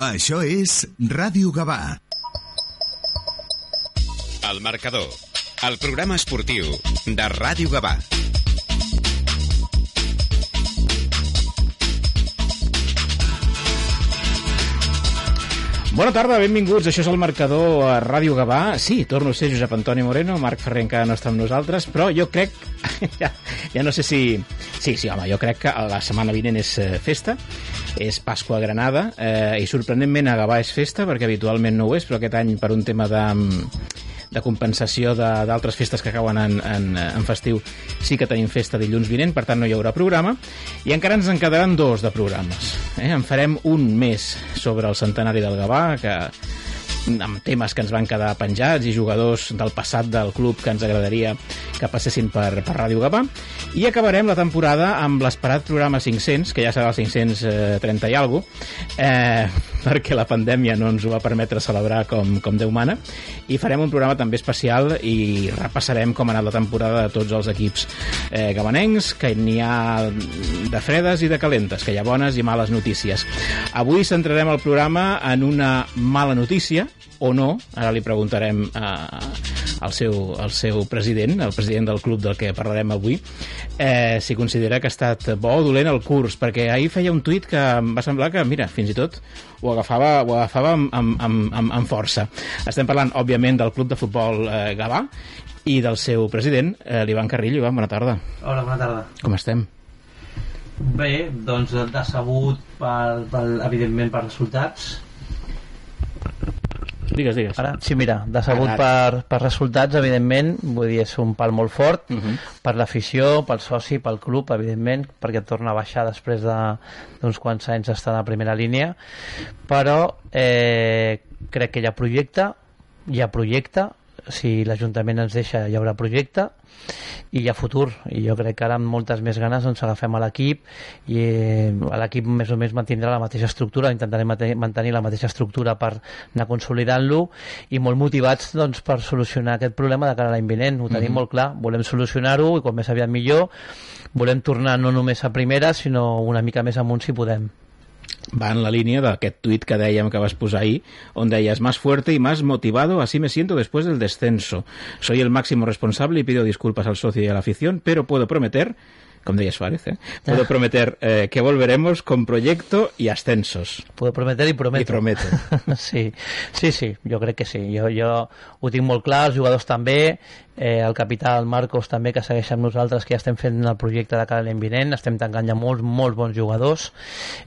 Això és Ràdio Gavà. El marcador, el programa esportiu de Ràdio Gavà. Bona tarda, benvinguts. Això és el marcador a Ràdio Gavà. Sí, torno a ser Josep Antoni Moreno, Marc Ferrer encara no està amb nosaltres, però jo crec, ja, ja no sé si... Sí, sí, home, jo crec que la setmana vinent és eh, festa, és Pasqua a Granada, eh, i sorprenentment a Gavà és festa, perquè habitualment no ho és, però aquest any per un tema de de compensació d'altres festes que acaben en, en, en festiu sí que tenim festa dilluns vinent, per tant no hi haurà programa i encara ens en quedaran dos de programes eh? en farem un més sobre el centenari del Gavà que amb temes que ens van quedar penjats i jugadors del passat del club que ens agradaria que passessin per, per Ràdio Gavà i acabarem la temporada amb l'esperat programa 500, que ja serà el 530 i alguna eh, perquè la pandèmia no ens ho va permetre celebrar com, com Déu mana i farem un programa també especial i repassarem com ha anat la temporada de tots els equips eh, gavanencs, que n'hi ha de fredes i de calentes, que hi ha bones i males notícies. Avui centrarem el programa en una mala notícia, o no, ara li preguntarem eh, al, seu, al seu president, el president del club del que parlarem avui, eh, si considera que ha estat bo o dolent el curs, perquè ahir feia un tuit que em va semblar que, mira, fins i tot ho agafava, ho agafava amb, amb, amb, amb, força. Estem parlant, òbviament, del club de futbol eh, Gavà i del seu president, eh, l'Ivan Carrillo. Ivan, bona tarda. Hola, bona tarda. Com estem? Bé, doncs decebut per, per, evidentment per resultats. Digues, digues. Ara, sí, mira, decebut per, per resultats, evidentment, vull dir, és un pal molt fort Uh -huh. per l'afició, pel soci, pel club, evidentment, perquè torna a baixar després de- d'uns quants anys d'estar a primera línia, però eh, crec que hi ha projecte, hi ha projecte, si l'Ajuntament ens deixa hi haurà projecte i hi ha futur i jo crec que ara amb moltes més ganes ens agafem a l'equip i eh, l'equip més o menys mantindrà la mateixa estructura intentarem mantenir la mateixa estructura per anar consolidant-lo i molt motivats doncs, per solucionar aquest problema de cara a l'any vinent. Ho tenim Mhm. molt clar, volem solucionar-ho i com més aviat millor volem tornar no només a primera sinó una mica més amunt si podem va en la línia d'aquest tuit que dèiem que vas posar ahir, on deies más fuerte y más motivado, así me siento después del descenso. Soy el máximo responsable y pido disculpas al socio y a la afición, pero puedo prometer, com deia Suárez, eh? puedo prometer eh, que volveremos con proyecto y ascensos. puedo prometer i prometo I prometo. sí, sí, sí, jo crec que sí. Jo, jo ho tinc molt clar, els jugadors també, eh, el capità, el Marcos també, que segueix amb nosaltres, que ja estem fent el projecte de cara a l'any vinent, estem tancant ja molts, molts bons jugadors.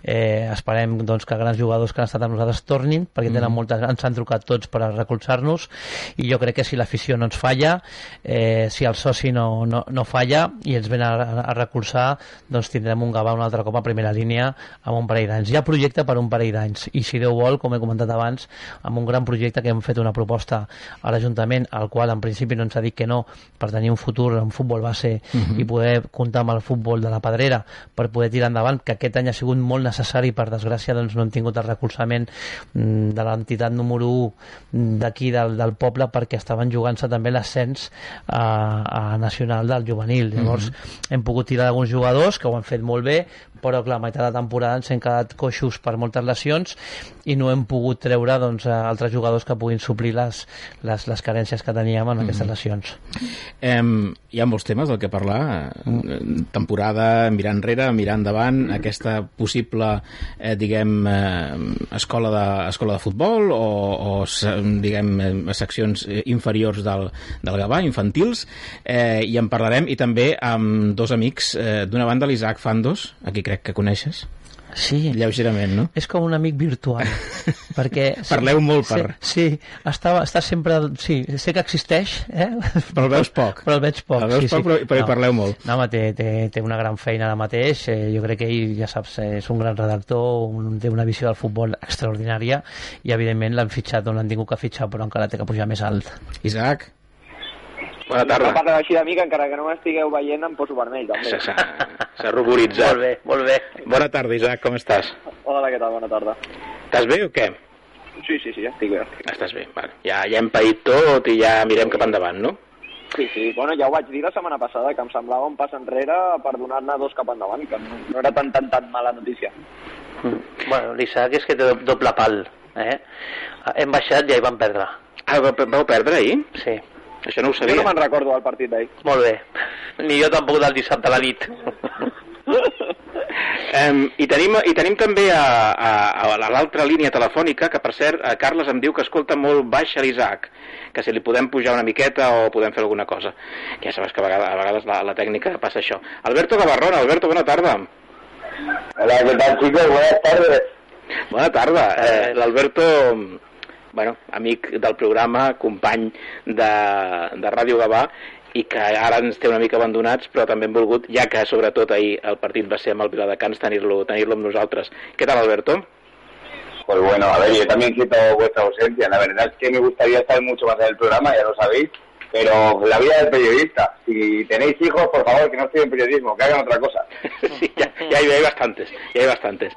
Eh, esperem doncs, que grans jugadors que han estat amb nosaltres tornin, perquè tenen Mhm. moltes, ens han trucat tots per recolzar-nos, i jo crec que si l'afició no ens falla, eh, si el soci no, no, no falla i ens ven a, a recolzar, doncs tindrem un Gavà un altre cop a primera línia amb un parell d'anys. Hi ha projecte per un parell d'anys i si Déu vol, com he comentat abans, amb un gran projecte que hem fet una proposta a l'Ajuntament, al qual en principi no ens ha dit que no per tenir un futur en futbol base Mhm. i poder comptar amb el futbol de la Pedrera per poder tirar endavant, que aquest any ha sigut molt necessari, per desgràcia doncs no hem tingut el recolzament mm, de l'entitat número 1 d'aquí del, del poble perquè estaven jugant-se també l'ascens a, a nacional del juvenil llavors hem pogut tirar d'alguns jugadors que ho han fet molt bé però clar, a meitat de temporada ens hem quedat coixos per moltes lesions i no hem pogut treure doncs, a altres jugadors que puguin suplir les, les, les carències que teníem en aquestes lesions. Em, hi ha molts temes del que parlar. Eh, Temporada, mirar enrere, mirar endavant, aquesta possible, eh, diguem, eh, escola, de, escola de futbol o, o diguem, eh, seccions eh, inferiors del, del Gavà, infantils, eh, i en parlarem, i també amb dos amics, eh, d'una banda l'Isaac Fandos, a qui crec que coneixes, sí, lleugerament, no? és com un amic virtual perquè Parleu molt per- sí, sí està, està sempre sí, sé que existeix eh? Però el veus poc. però el veig poc El veus sí, poc, sí. però- però hi parleu molt. no, home, té, té, té una gran feina ara mateix eh, jo crec que ell, ja saps, és un gran redactor un, té una visió del futbol extraordinària i evidentment l'han fitxat on l'han tingut que fitxar però encara té que pujar més alt Isaac, Bona No tarda. parleu així de mi, que encara que no m'estigueu veient em poso vermell, també. S'ha- ruboritzat. molt bé, molt bé bona tarda, Isaac, com estàs? Hola, què tal? Bona tarda. Estàs bé o què? Sí, sí, sí, estic bé. Estic. bé. Estàs bé, vale. Ja, ja hem paït tot i ja mirem cap endavant, no? Sí, sí, bueno, ja ho vaig dir la setmana passada, que em semblava un pas enrere per donar-ne dos cap endavant, que no, no era tan, tan, tan mala notícia. Bueno, l'Isaac és que té doble pal. Eh? Hem baixat i ja hi vam perdre. Ah, vau perdre ahir? Sí. Això no ho sabia. Jo no me'n recordo del partit d'ahir. Molt bé. Ni jo tampoc del dissabte a la nit. Um, i, tenim, I tenim també a, a, a l'altra línia telefònica, que per cert, a Carles em diu que escolta molt baix a l'Isaac, que si li podem pujar una miqueta o podem fer alguna cosa. Que ja sabes que a vegades, a vegades la, la tècnica passa això. Alberto Gavarrón, Alberto, bona tarda. Hola, ¿qué tal chicos? Buenas tardes. Bona tarda. Eh, L'Alberto, bueno, amic del programa, company de, de Ràdio Gavà, i que ara ens té una mica abandonats, però també hem volgut, ja que sobretot ahir el partit va ser amb el Viladecans, tenir-lo tenir, -lo, amb nosaltres. Què tal, Alberto? Pues bueno, a ver, yo también siento vuestra ausencia. La verdad es que me gustaría estar mucho más en el programa, ya lo sabéis, pero la vida del periodista. Si tenéis hijos, por favor, que no estudien periodismo, que hagan otra cosa. Sí, ja, ja, hi, ha bastantes, ja hi ha bastantes.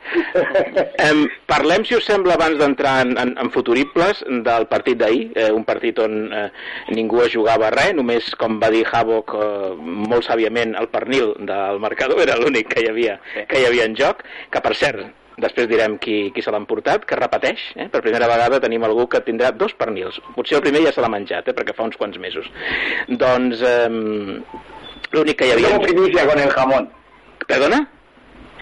um, parlem, si us sembla, abans d'entrar en, en, en futuribles del partit d'ahir, eh, un partit on eh, ningú es jugava res, només, com va dir Havok eh, molt sàviament, el pernil del marcador era l'únic que, hi havia, que hi havia en joc, que per cert, després direm qui, qui se l'ha emportat, que repeteix, eh? per primera vegada tenim algú que tindrà dos pernils, potser el primer ja se l'ha menjat, eh? perquè fa uns quants mesos. Doncs eh, l'únic que hi havia... Tengo primicia con el jamón. ¿Perdona?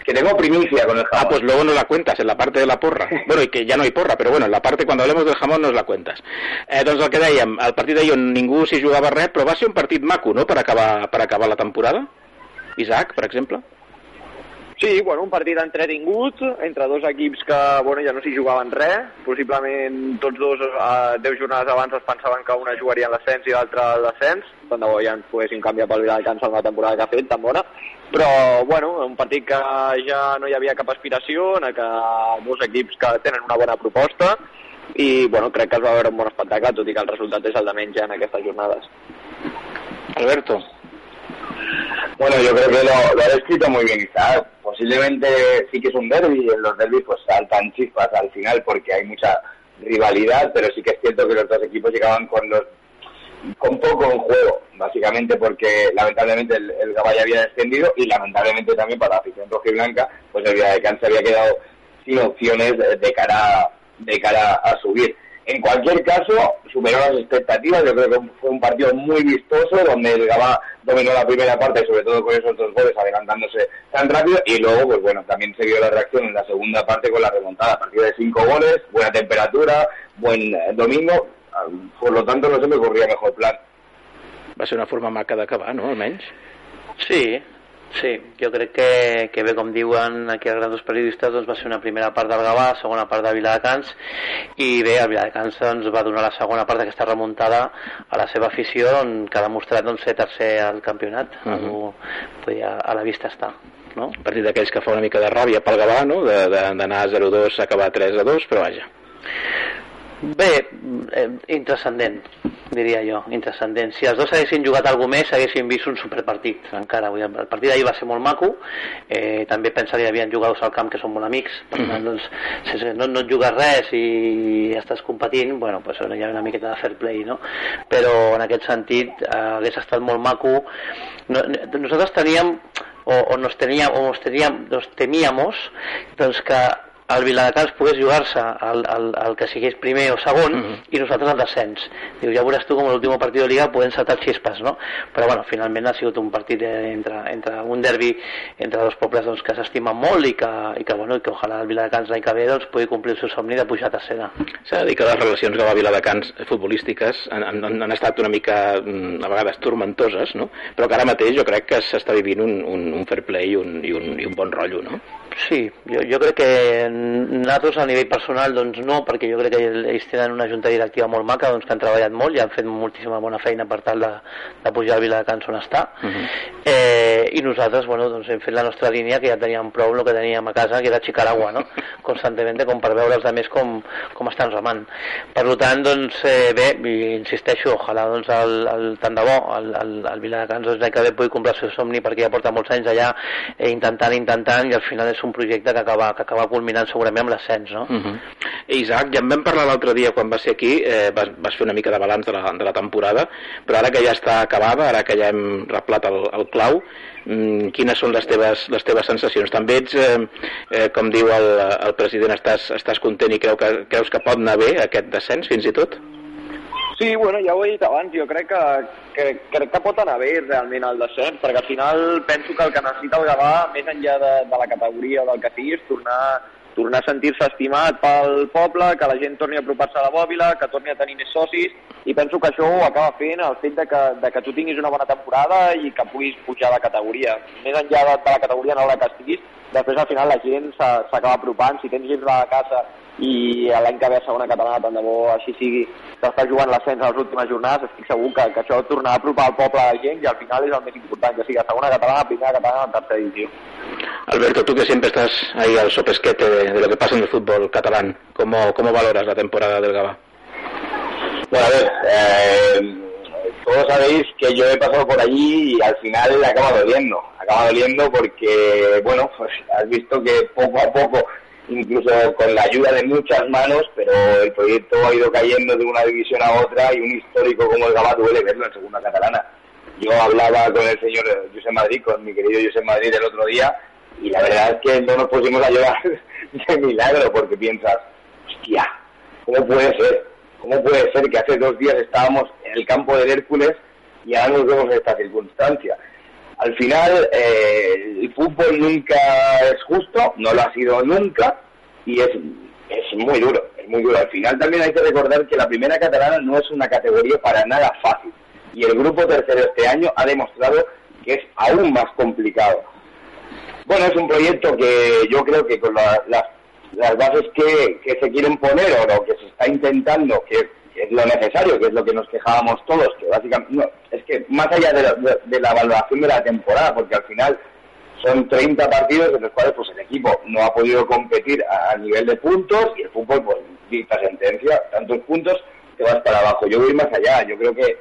Que tengo primicia con el jamón. Ah, pues luego nos la cuentas en la parte de la porra. Bueno, y que ya no hay porra, però bueno, en la parte cuando hablemos del jamón nos la cuentas. Eh, doncs el que dèiem, el partit d'ahir on ningú s'hi jugava res, però va ser un partit maco, no?, per acabar, per acabar la temporada. Isaac, per exemple. Sí, bueno, un partit entretingut entre dos equips que bueno, ja no s'hi jugaven res. Possiblement tots dos, eh, 10 jornades abans, es pensaven que una jugaria en l'ascens i l'altra al descens. Tant de bo ja ens poguessin canviar pel Viladecans en la temporada que ha fet, tan bona. Però, bueno, un partit que ja no hi havia cap aspiració, en què dos equips que tenen una bona proposta i, bueno, crec que es va veure un bon espectacle, tot i que el resultat és el de menys ja en aquestes jornades. Alberto. Bueno, yo creo que lo, ha descrito muy bien Isaac. Posiblemente sí que es un derby y en los derbis pues saltan chispas al final porque hay mucha rivalidad, pero sí que es cierto que los dos equipos llegaban con los con poco en juego, básicamente porque lamentablemente el, el había descendido y lamentablemente también para la afición rojiblanca, pues el Villarreal se había quedado sin opciones de cara de cara a subir. En cualquier caso, superó las expectativas. Yo creo que fue un partido muy vistoso, donde el Gabá dominó la primera parte, sobre todo con esos dos goles, adelantándose tan rápido. Y luego, pues bueno, también se vio la reacción en la segunda parte con la remontada. Partido de cinco goles, buena temperatura, buen eh, domingo. Por lo tanto, no se me ocurría mejor plan. Va ser una forma maca d'acabar, no?, almenys. Sí, Sí, jo crec que, que bé, com diuen aquí els grans periodistes, doncs va ser una primera part del Gavà, segona part de Viladecans, i bé, el Viladecans doncs, va donar la segona part d'aquesta remuntada a la seva afició, on, que ha demostrat doncs, ser tercer al campionat. Uh -huh. Algú, podia, a la vista està. No? A partir d'aquells que fa una mica de ràbia pel Gavà, no? d'anar a 0-2 a acabar 3-2, però vaja. Bé, eh, intrascendent, diria jo, intrascendent. Si els dos haguessin jugat alguna més, haguessin vist un superpartit, encara. Vull dir, el partit d'ahir va ser molt maco, eh, també pensa que hi havia jugadors al camp que són molt amics, per tant, Mhm. doncs, sense, no, no et jugues res i estàs competint, bueno, pues, hi ha una miqueta de fair play, no? Però en aquest sentit eh, hagués estat molt maco. No, nosaltres teníem, o, o nos teníem, o nos teníem, nos temíamos, doncs que el Viladecans pogués jugar-se al, al, al que sigués primer o segon Mhm. i nosaltres al descens. Diu, ja veuràs tu com l'últim partit de Liga poden saltar xispes, no? Però bueno, finalment ha sigut un partit eh, entre, entre un derbi entre dos pobles doncs, que s'estimen molt i que, i que, bueno, i que ojalà el Viladecans l'any que ve doncs, pugui complir el seu somni de pujar a tercera. S'ha de dir que les relacions Gavà-Viladecans futbolístiques han, han, han estat una mica, mm, a vegades, tormentoses, no? però que ara mateix jo crec que s'està vivint un, un, un fair play i un, i un, i un bon rotllo, no? Sí, jo, jo crec que nosaltres a nivell personal doncs no, perquè jo crec que ells tenen una junta directiva molt maca doncs, que han treballat molt i han fet moltíssima bona feina per tal de, de pujar al Viladecans on està Uh -huh. eh, i nosaltres bueno, doncs, hem fet la nostra línia que ja teníem prou el que teníem a casa que era aixecar agua no? constantment com per veure els altres com, com estan remant per tant doncs eh, bé, insisteixo ojalà doncs el, el, tant de bo el, el, el Viladecans doncs, l'any que ve pugui complir el seu somni perquè ja porta molts anys allà eh, intentant, intentant i al final és un projecte que acaba, que acaba culminant segurament amb l'ascens, no? Uh -huh. Isaac, ja en vam parlar l'altre dia quan va ser aquí, eh, vas, vas fer una mica de balanç de la, de la temporada, però ara que ja està acabada, ara que ja hem replat el, el clau, mm, quines són les teves, les teves sensacions? També ets, eh, eh, com diu el, el president, estàs, estàs content i creu que, creus que pot anar bé aquest descens fins i tot? Sí, bueno, ja ho he dit abans, jo crec que, que, crec que pot anar bé realment el descens, perquè al final penso que el que necessita el Gavà, més enllà de, de la categoria del que sigui, és tornar, tornar a sentir-se estimat pel poble, que la gent torni a apropar-se a la bòbila, que torni a tenir més socis, i penso que això ho acaba fent el fet de que, de que tu tinguis una bona temporada i que puguis pujar de categoria. Més enllà de, de la categoria en la que estiguis, després al final la gent s'acaba apropant, si tens gent de casa i l'any que ve a segona catalana, tant de bo així sigui, s'està jugant l'ascens a les últimes jornades, estic segur que, que això tornarà a apropar el poble a la gent i al final és el més important, que sigui a segona catalana, primera catalana, tercera divisió. Alberto, tú que siempre estás ahí al sopesquete de, de lo que pasa en el fútbol catalán, ¿cómo, cómo valoras la temporada del Gaba? Bueno, a ver, eh, todos sabéis que yo he pasado por allí y al final acaba doliendo. Acaba doliendo porque, bueno, pues has visto que poco a poco incluso con la ayuda de muchas manos, pero el proyecto ha ido cayendo de una división a otra y un histórico como el Gabá duele verlo en segunda catalana. Yo hablaba con el señor José Madrid, con mi querido José Madrid el otro día, y la verdad es que no nos pusimos a llorar de milagro, porque piensas, hostia, ¿cómo puede ser? ¿Cómo puede ser que hace dos días estábamos en el campo del Hércules y ahora nos vemos en esta circunstancia? Al final eh, el fútbol nunca es justo, no lo ha sido nunca y es, es muy duro, es muy duro. Al final también hay que recordar que la primera catalana no es una categoría para nada fácil y el grupo tercero este año ha demostrado que es aún más complicado. Bueno, es un proyecto que yo creo que con las, las bases que, que se quieren poner o lo que se está intentando, que es lo necesario, que es lo que nos quejábamos todos, que básicamente, es que más allá de la, de, la, valoración de la temporada, porque al final son 30 partidos en los cuales pues el equipo no ha podido competir a, nivel de puntos y el fútbol pues dicta sentencia, tantos puntos te vas para abajo. Yo voy más allá, yo creo que,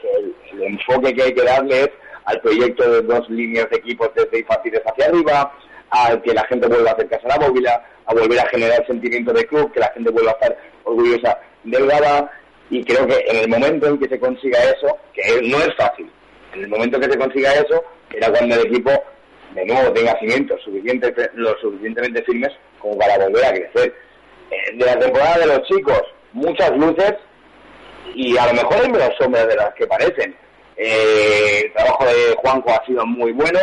el, enfoque que hay que darle es al proyecto de dos líneas de equipos desde infantiles hacia arriba, a que la gente vuelva a acercarse a la bóvila, a volver a generar sentimiento de club, que la gente vuelva a estar orgullosa del Gaba, y creo que en el momento en que se consiga eso, que no es fácil, en el momento que se consiga eso, era cuando el equipo de nuevo tenga cimientos suficiente, lo suficientemente firmes como para volver a crecer. Eh, de la temporada de los chicos, muchas luces y a lo mejor hay menos sombras de las que parecen. Eh, el trabajo de Juanjo ha sido muy bueno,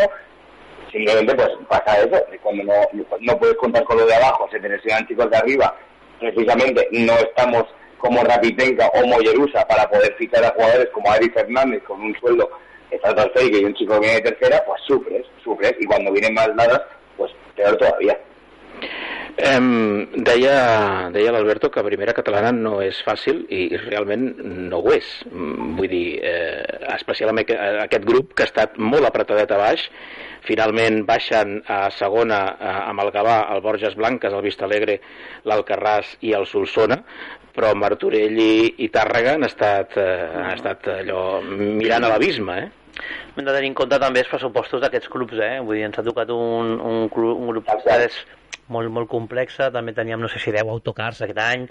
simplemente pues pasa eso, cuando no, no puedes contar con lo de abajo, se te lesionan chicos de arriba, precisamente no estamos como Rapitenka o Mollerusa para poder fichar a jugadores como Ari Fernández con un sueldo estratosférico y un chico que viene de tercera, pues sufres, sufres, y cuando vienen más dadas, pues peor todavía. Um, deia, deia l'Alberto que primera catalana no és fàcil i realment no ho és. Mm, vull dir, eh, especialment aquest grup que ha estat molt apretadet a baix, finalment baixen a segona eh, amb el Gavà, el Borges Blanques, el Vistalegre, l'Alcarràs i el Solsona, però Martorell i, i Tàrrega han estat, eh, han estat allò mirant a l'abisme, eh? Hem de tenir en compte també els pressupostos d'aquests clubs, eh? Vull dir, ens ha tocat un, un, club, un grup de molt, molt complexa, també teníem, no sé si 10 autocars aquest any,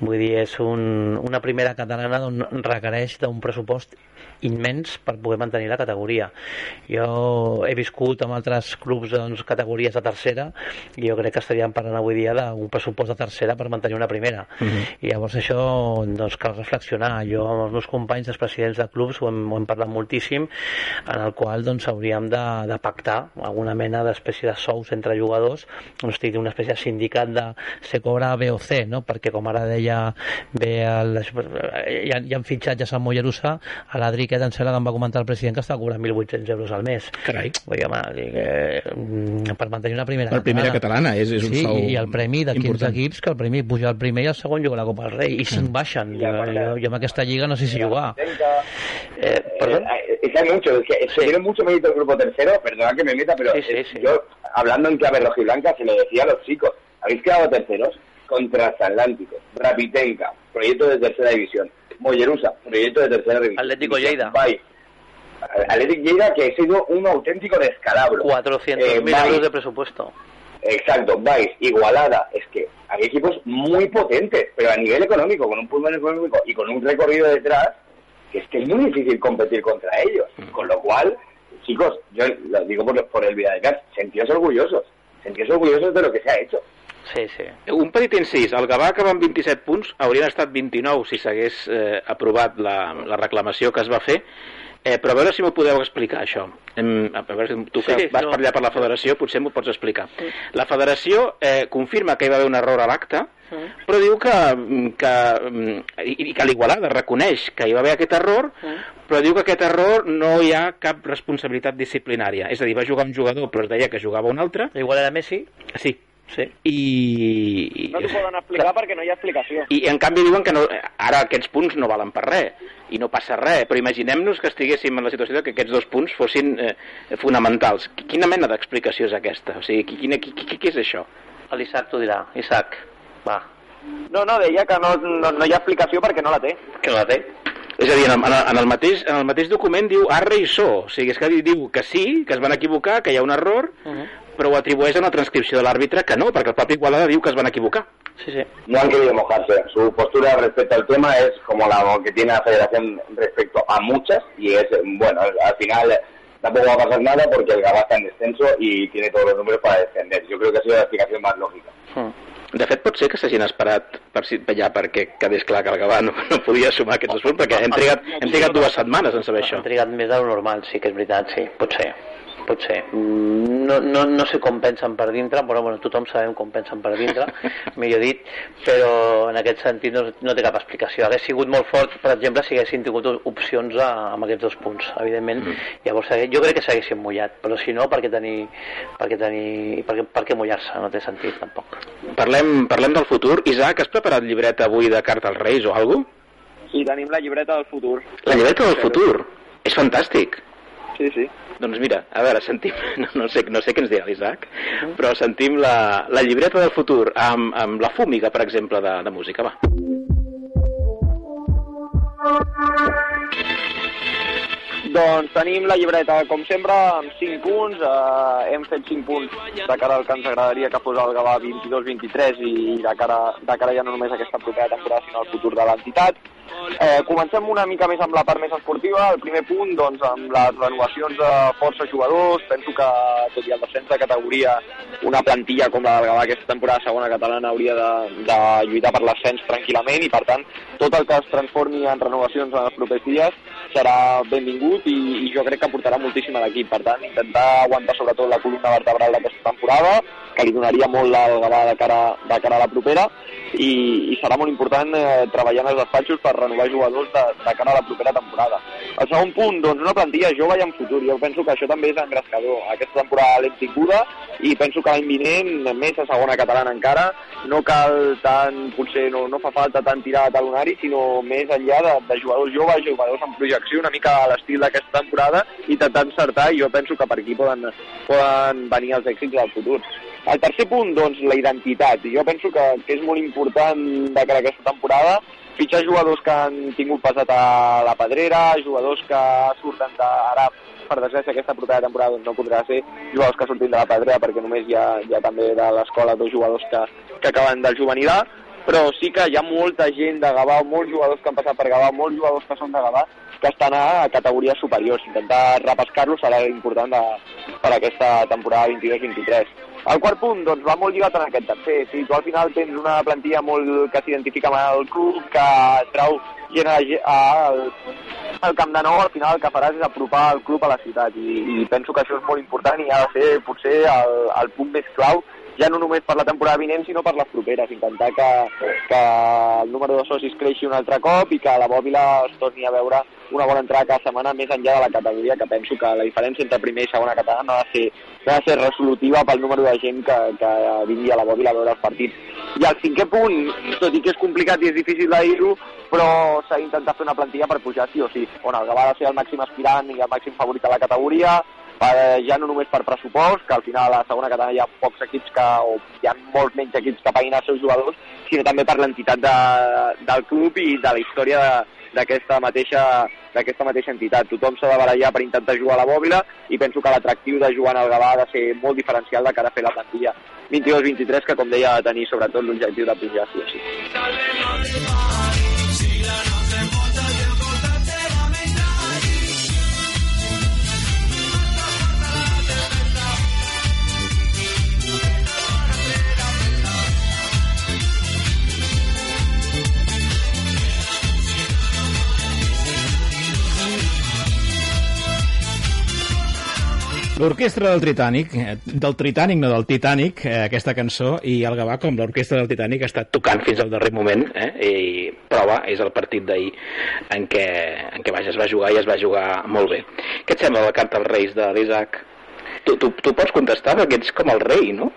vull dir, és un, una primera catalana on requereix d'un pressupost immens per poder mantenir la categoria. Jo he viscut amb altres clubs doncs, categories de tercera i jo crec que estaríem parlant avui dia d'un pressupost de tercera per mantenir una primera. Uh mhm. -huh. I llavors això doncs, cal reflexionar. Jo amb els meus companys, els presidents de clubs, ho hem, ho hem parlat moltíssim, en el qual doncs, hauríem de, de pactar alguna mena d'espècie de sous entre jugadors, no estic una espècie de sindicat de se cobra B o C, no? perquè com ara deia bé el, hi, ha, hi ha fitxatges a Mollerussa, a l'Adri em sembla que em va comentar el president que està cobrant 1.800 euros al mes. Carai. Vull dir, home, que, per mantenir una primera la primera catalana, és, és un sí, sou i el premi de 15 equips, que el premi puja el primer i el segon juga la Copa del Rei, i se'n baixen. Jo, jo, jo, amb aquesta lliga no sé si jugar. Eh, perdón. Eh, que hay mucho, es que se mucho mérito el grupo tercero, perdona que me meta, pero sí, sí, sí. yo, hablando en clave rojiblanca, se lo decía a los chicos, habéis quedado terceros contra Atlántico, Rapitenca, proyecto de tercera división, Mollerusa, proyecto de tercera división. Atlético Lleida. Bye. Atlético Lleida que ha sido un auténtico descalabro. 400.000 eh, euros de presupuesto. Exacto, vais, Igualada, es que hay equipos muy potentes, pero a nivel económico, con un pulmón económico y con un recorrido detrás, que es que es muy difícil competir contra ellos. Con lo cual, chicos, yo lo digo por, por el Villarreal, sentíos orgullosos, sentíos orgullosos de lo que se ha hecho. Sí, sí. Un petit incís, el Gavà acaba amb 27 punts, haurien estat 29 si s'hagués eh, aprovat la, la reclamació que es va fer, eh, però a veure si m'ho podeu explicar, això. Em, a veure, si tu que Sí, vas no. per allà per la federació, potser m'ho pots explicar. La federació eh, confirma que hi va haver un error a l'acte, però diu que, que, i, i que l'Igualada reconeix que hi va haver aquest error, però diu que aquest error no hi ha cap responsabilitat disciplinària. És a dir, va jugar un jugador, però es deia que jugava un altre. Igual era Messi, Sí. Sí. I... No t'ho poden explicar perquè no hi ha explicació. I en canvi diuen que no, ara aquests punts no valen per res i no passa res, però imaginem-nos que estiguéssim en la situació de que aquests dos punts fossin eh, fonamentals. Qui- Quina mena d'explicació és aquesta? O sigui, qui, quina, qui, qui, qui és això? L'Isaac t'ho dirà. Isaac, va, No, no, deia que no, no, no hi ha explicació perquè no la té. que no la té. És a dir, en el, en el, mateix, en el mateix document diu arre i so, o sigui, és que diu que sí, que es van equivocar, que hi ha un error, però ho atribueix a una transcripció de l'àrbitre que no, perquè el propi Igualada diu que es van equivocar. Sí, sí. No han querido mojarse. Su postura respecto al tema es como la que tiene la federación respecto a muchas y es, bueno, al final tampoco va a pasar nada porque el Gabá está en descenso y tiene todos los números para descender. Yo creo que ha sido la explicación más lógica. De fet, pot ser que s'hagin esperat per si allà perquè quedés clar que el Gavà no, no podia sumar aquests dos punts, perquè hem trigat, hem trigat dues setmanes en saber això. Han trigat més de lo normal, sí que és veritat, sí, pot ser. Pot ser. Mm, No, no, no sé com pensen per dintre, però bueno, tothom sabem com pensen per dintre, millor dit, però en aquest sentit no, no té cap explicació. Hauria sigut molt fort, per exemple, si haguessin tingut opcions a, amb aquests dos punts, evidentment. Llavors, hagué- jo crec que s'haguessin mullat, però si no, per què tenir, per què tenir, per què, per què mullar-se? No té sentit, tampoc. Parlem, parlem del futur. Isaac, has preparat llibreta avui de carta als Reis o alguna Sí, tenim la llibreta del futur. La llibreta del futur. És fantàstic. Sí, sí. Doncs mira, a veure, sentim... No, no, sé, no sé què ens dirà l'Isaac, però sentim la, la llibreta del futur amb, amb la fúmiga, per exemple, de, de música. Va. Doncs tenim la llibreta, com sempre, amb 5 punts. Eh, hem fet 5 punts de cara al que ens agradaria que fos el Gavà 22-23 i de cara, de cara ja no només a aquesta propera temporada, sinó al futur de l'entitat. Eh, comencem una mica més amb la part més esportiva. El primer punt, doncs, amb les renovacions de força jugadors. Penso que, tot i el descens de categoria, una plantilla com la del Gavà aquesta temporada segona catalana hauria de, de lluitar per l'ascens tranquil·lament i, per tant, tot el que es transformi en renovacions en els propers dies serà benvingut i, i jo crec que portarà moltíssim a l'equip. Per tant, intentar aguantar sobretot la columna vertebral d'aquesta temporada, que li donaria molt al Gavà de cara, de cara a la propera, i, i serà molt important eh, treballar en els despatxos per renovar jugadors de, de cara a la propera temporada. El segon punt, doncs una plantilla jove i en futur. Jo penso que això també és engrescador. Aquesta temporada l'hem tinguda i penso que l'any vinent, més a segona catalana encara, no cal tant, potser no, no fa falta tant tirar de talonari, sinó més enllà de, de jugadors joves, jugadors en projecció, una mica a l'estil d'aquesta temporada, i intentar encertar, i jo penso que per aquí poden, poden venir els èxits del futur. El tercer punt, doncs, la identitat. Jo penso que, que és molt important de cara a aquesta temporada fitxar jugadors que han tingut passat a la pedrera, jugadors que surten de... Ara, per desgràcia, aquesta propera temporada doncs, no podrà ser jugadors que surtin de la pedrera perquè només hi ha, hi ha també de l'escola dos jugadors que, que acaben del juvenil però sí que hi ha molta gent de Gavà, molts jugadors que han passat per Gavà, molts jugadors que són de Gavà, que estan a categories superiors. Intentar repescar-los serà important de, per aquesta temporada 22-23. El quart punt, doncs, va molt lligat en aquest tercer. Si tu al final tens una plantilla molt que s'identifica amb el club, que trau gent al, al Camp de Nou, al final el que faràs és apropar el club a la ciutat. I, i penso que això és molt important i ha de ser potser el, el punt més clau ja no només per la temporada vinent, sinó per les properes. Intentar que, que el número de socis creixi un altre cop i que la Bòbila es torni a veure una bona entrada cada setmana més enllà de la categoria, que penso que la diferència entre primer i segona catalana no ha de ser, no ha de ser resolutiva pel número de gent que, que vingui a la Bòbila a veure els partits. I el cinquè punt, tot i que és complicat i és difícil de dir-ho, però s'ha d'intentar fer una plantilla per pujar sí o sí. On el Gavà ha de ser el màxim aspirant i el màxim favorit a la categoria, eh, ja no només per pressupost, que al final a la segona catalana hi ha pocs equips que, o hi ha molts menys equips que paguin els seus jugadors, sinó també per l'entitat de, del club i de la història d'aquesta mateixa, mateixa entitat. Tothom s'ha de barallar per intentar jugar a la bòbila i penso que l'atractiu de jugar el Gavà ha de ser molt diferencial de cara a fer la plantilla 22-23, que com deia ha de tenir sobretot l'objectiu de pujar sí o sí. L'orquestra del Titanic, eh, del Titanic, no del Titanic, eh, aquesta cançó, i el Gavà, com l'orquestra del Titanic, ha estat tocant fins al darrer moment eh? i prova és el partit d'ahir en què, en què vaja, es va jugar i es va jugar molt bé què et sembla la carta als Reis de l'Isaac? Tu, tu, tu pots contestar perquè ets com el rei, no?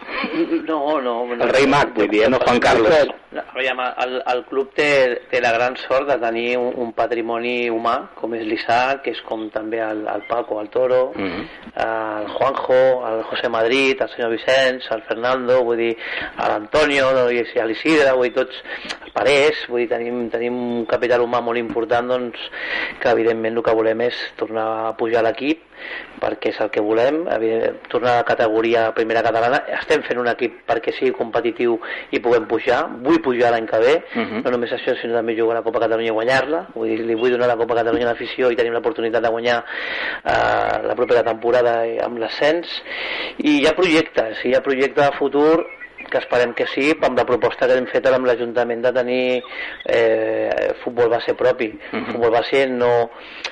No, no. no El rei mag, vull dir, eh, no Juan Carlos. Aviam, el, el club té, té la gran sort de tenir un, un patrimoni humà, com és l'Isaac, que és com també el, el Paco, el Toro, mm -hmm. el Juanjo, el José Madrid, el senyor Vicenç, el Fernando, vull dir, l'Antonio, l'Isidre, vull dir, tots, el Parés, vull dir, tenim, tenim un capital humà molt important, doncs, que evidentment el que volem és tornar a pujar l'equip, perquè és el que volem, tornar a la categoria primera catalana. Estem fent un equip perquè sigui competitiu i puguem pujar. Vull pujar l'any que ve, uh -huh. no només això, sinó també jugar a la Copa Catalunya i guanyar-la. Vull dir, li vull donar la Copa Catalunya a l'afició i tenim l'oportunitat de guanyar eh, la propera temporada amb l'ascens. I hi ha projectes, hi ha projectes de futur que esperem que sí, amb la proposta que hem fet amb l'Ajuntament de tenir eh, futbol base propi. Uh -huh. Futbol base no...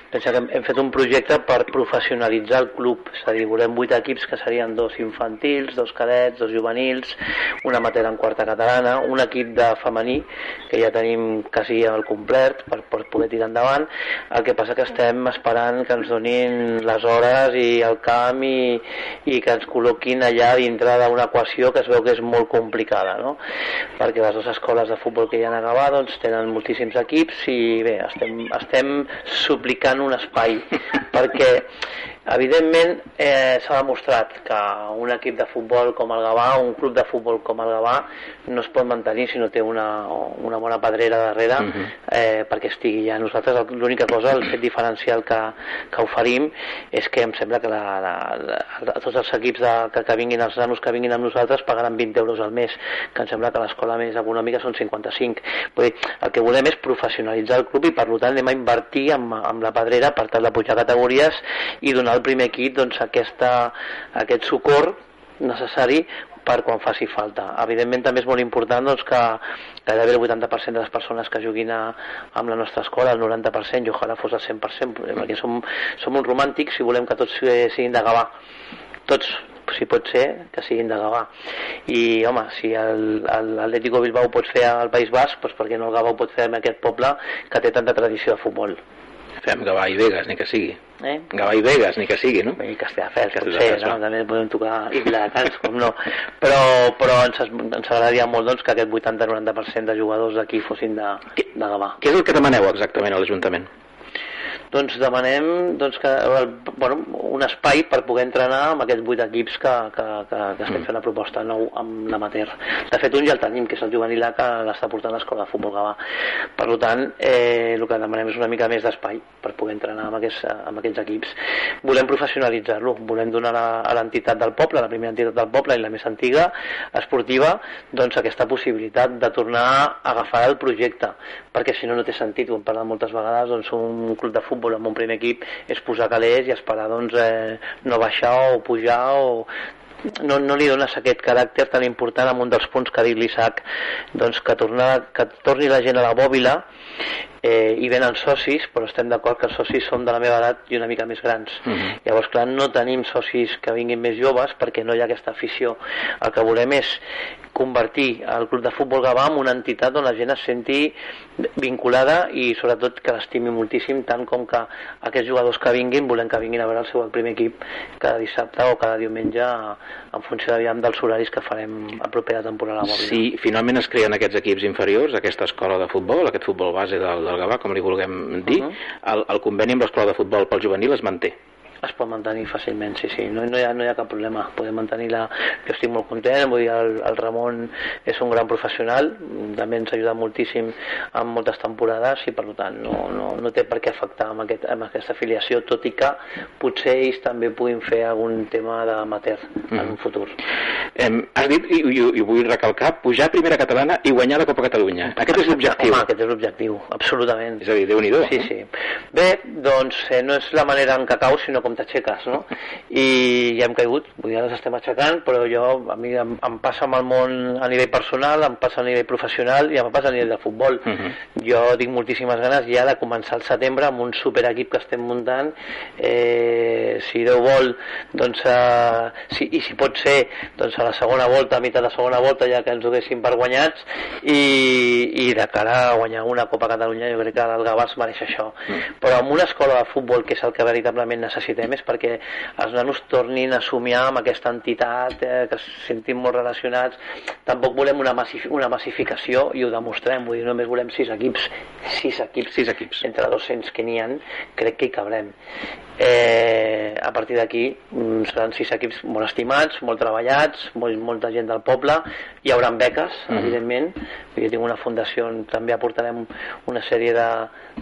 Pensa que hem, hem fet un projecte per professionalitzar el club, és a dir, volem vuit equips que serien dos infantils, dos cadets, dos juvenils, una amateur en quarta catalana, un equip de femení, que ja tenim quasi al complet per, per poder tirar endavant. El que passa que estem esperant que ens donin les hores i el camp i, i que ens col·loquin allà dintre d'una equació que es veu que és molt complicada, no? perquè les dues escoles de futbol que hi ha a Gavà doncs, tenen moltíssims equips i bé, estem, estem suplicant un espai perquè evidentment eh, s'ha demostrat que un equip de futbol com el Gavà, un club de futbol com el Gavà no es pot mantenir si no té una, una bona pedrera darrere uh -huh. eh, perquè estigui ja. Nosaltres l'única cosa, el fet diferencial que, que oferim és que em sembla que la, la, la, tots els equips de, que, que vinguin, els nanos que vinguin amb nosaltres pagaran 20 euros al mes, que em sembla que l'escola més econòmica són 55. Vull dir, el que volem és professionalitzar el club i per tant anem a invertir en, en la pedrera per tal de pujar categories i donar al primer equip doncs, aquesta, aquest socor necessari per quan faci falta. Evidentment també és molt important doncs, que gairebé el 80% de les persones que juguin a, amb la nostra escola, el 90%, i ojalà fos el 100%, perquè som, som uns romàntics i volem que tots siguin de Gavà. Tots, si pot ser, que siguin de Gavà. I, home, si l'Atlético Bilbao pot fer al País Basc, doncs per què no el Gavà ho pot fer en aquest poble que té tanta tradició de futbol? Fem Gavà i Vegas, ni que sigui. Eh? Gavà i Vegas, ni que sigui, no? I Castelldefels, potser, no? també podem tocar i Viladecans, com no. Però, però ens, ens agradaria molt doncs, que aquest 80-90% de jugadors d'aquí fossin de, de Gavà. Què és el que demaneu exactament a l'Ajuntament? Doncs demanem doncs, que, bueno, un espai per poder entrenar amb aquests vuit equips que, que, que, que estem fent la proposta nou amb l'amater. De fet, un ja el tenim, que és el juvenil A, que l'està portant l'escola de futbol Gavà. Per tant, eh, el que demanem és una mica més d'espai per poder entrenar amb aquests, amb aquests equips. Volem professionalitzar-lo, volem donar a, a l'entitat del poble, la primera entitat del poble i la més antiga, esportiva, doncs aquesta possibilitat de tornar a agafar el projecte, perquè si no no té sentit, ho hem parlat moltes vegades, doncs un club de futbol amb un primer equip és posar calés i esperar doncs, eh, no baixar o pujar o no, no li dones aquest caràcter tan important amb un dels punts que ha dit l'Isaac doncs que, torna, que torni la gent a la bòbila eh, i venen socis, però estem d'acord que els socis són de la meva edat i una mica més grans. Uh -huh. Llavors, clar, no tenim socis que vinguin més joves perquè no hi ha aquesta afició. El que volem és convertir el club de futbol Gavà en una entitat on la gent es senti vinculada i sobretot que l'estimi moltíssim tant com que aquests jugadors que vinguin volem que vinguin a veure el seu primer equip cada dissabte o cada diumenge en funció aviam, dels horaris que farem a propera temporada. Si finalment es creen aquests equips inferiors, aquesta escola de futbol, aquest futbol base del, del Gavà, com li vulguem dir, uh -huh. el, el conveni amb l'escola de futbol pel juvenil es manté. Es pot mantenir fàcilment, sí, sí, no, no, hi, ha, no hi ha cap problema, podem mantenir-la, jo estic molt content, vull dir, el, el Ramon és un gran professional, també ens ha ajudat moltíssim en moltes temporades i per tant no, no, no té per què afectar amb, aquest, amb aquesta afiliació, tot i que potser ells també puguin fer algun tema d'amateur mm. en un futur. Em, has dit, i, i, i vull recalcar, pujar a primera catalana i guanyar la Copa Catalunya. Aquest és l'objectiu. Home, aquest és l'objectiu, absolutament. És a dir, déu nhi Sí, sí. Bé, doncs eh, no és la manera en què caus, sinó com t'aixeques, no? I ja hem caigut, vull dir, ara ens estem aixecant, però jo, a mi em, em passa amb el món a nivell personal, em passa a nivell professional i em passa a nivell de futbol. Uh -huh. Jo tinc moltíssimes ganes ja de començar al setembre amb un superequip que estem muntant. Eh, si Déu vol, doncs, eh, si, i si pot ser, doncs a la segona volta, a mitjà de segona volta, ja que ens ho haguéssim per guanyats, i, i de cara a guanyar una Copa Catalunya, jo crec que el Gavà es mereix això. Mm. Però amb una escola de futbol, que és el que veritablement necessitem, és perquè els nanos tornin a somiar amb aquesta entitat, eh, que es sentim molt relacionats. Tampoc volem una, massif una massificació, i ho demostrem, vull dir, només volem sis equips, sis equips, sis equips. entre 200 que n'hi ha, crec que hi cabrem. Eh, a partir d'aquí mm, seran sis equips molt estimats, molt treballats, molt, molta gent del poble, hi haurà beques, mm -hmm. evidentment, jo tinc una fundació on també aportarem una sèrie de,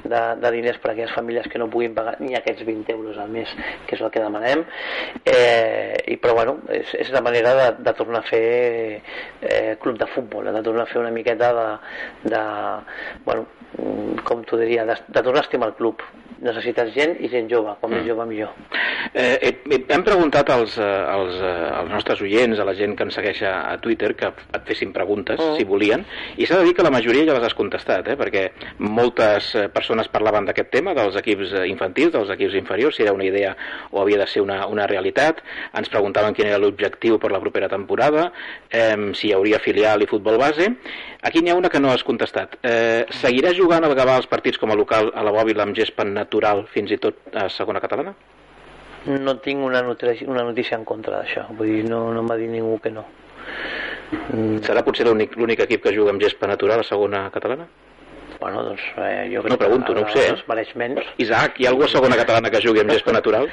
de, de diners per a aquelles famílies que no puguin pagar ni aquests 20 euros al mes, que és el que demanem, eh, i però bueno, és, és la manera de, de tornar a fer eh, club de futbol, de tornar a fer una miqueta de, de bueno, com t'ho diria, de, de tornar a estimar el club necessites gent i gent jove, com més mm. jove millor. Eh, eh, hem preguntat als, eh, als, eh, als nostres oients, a la gent que ens segueix a Twitter, que et fessin preguntes, mm. si volien, i s'ha de dir que la majoria ja les has contestat, eh, perquè moltes eh, persones parlaven d'aquest tema, dels equips infantils, dels equips inferiors, si era una idea o havia de ser una, una realitat, ens preguntaven quin era l'objectiu per la propera temporada, eh, si hi hauria filial i futbol base. Aquí n'hi ha una que no has contestat. Eh, seguirà jugant al Gavà els partits com a local a la Bòbila amb gespa natural fins i tot a segona catalana? No tinc una notícia, una notícia en contra d'això, vull dir, no, no m'ha dit ningú que no. Mm. Serà potser l'únic equip que juga amb gespa natural a segona catalana? Bueno, doncs eh, jo crec no pregunto, que no ho sé. Es mereix menys. Isaac, hi ha algú a segona catalana que jugui amb gespa natural?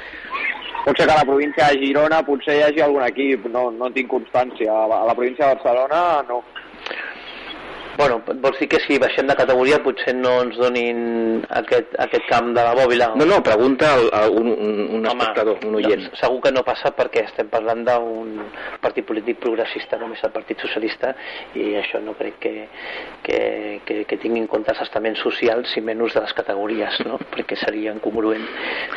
Potser que a la província de Girona potser hi hagi algun equip, no, no en tinc constància. A la província de Barcelona no. Bueno, vols dir que si baixem de categoria potser no ens donin aquest, aquest camp de la bòbila? No, no, pregunta a un, un, un espectador, un oient. No, segur que no passa perquè estem parlant d'un partit polític progressista com és el Partit Socialista i això no crec que, que, que, que tingui en compte els estaments socials i menys de les categories, no? perquè seria incongruent.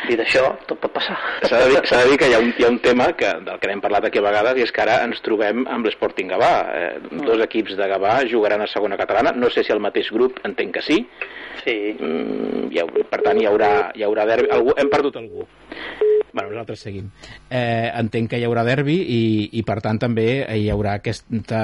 I d'això tot pot passar. S'ha de, dir, de dir que hi ha, un, hi ha un tema que, del que hem parlat aquí a vegades i és que ara ens trobem amb l'Sporting Gavà. Eh, dos equips de Gavà jugaran a segona catalana, no sé si el mateix grup, entenc que sí. Sí. Mm, ha, per tant, hi haurà, hi haurà derbi. Algú, hem perdut algú. Bueno, nosaltres seguim. Eh, entenc que hi haurà derbi i, i per tant també hi haurà aquesta,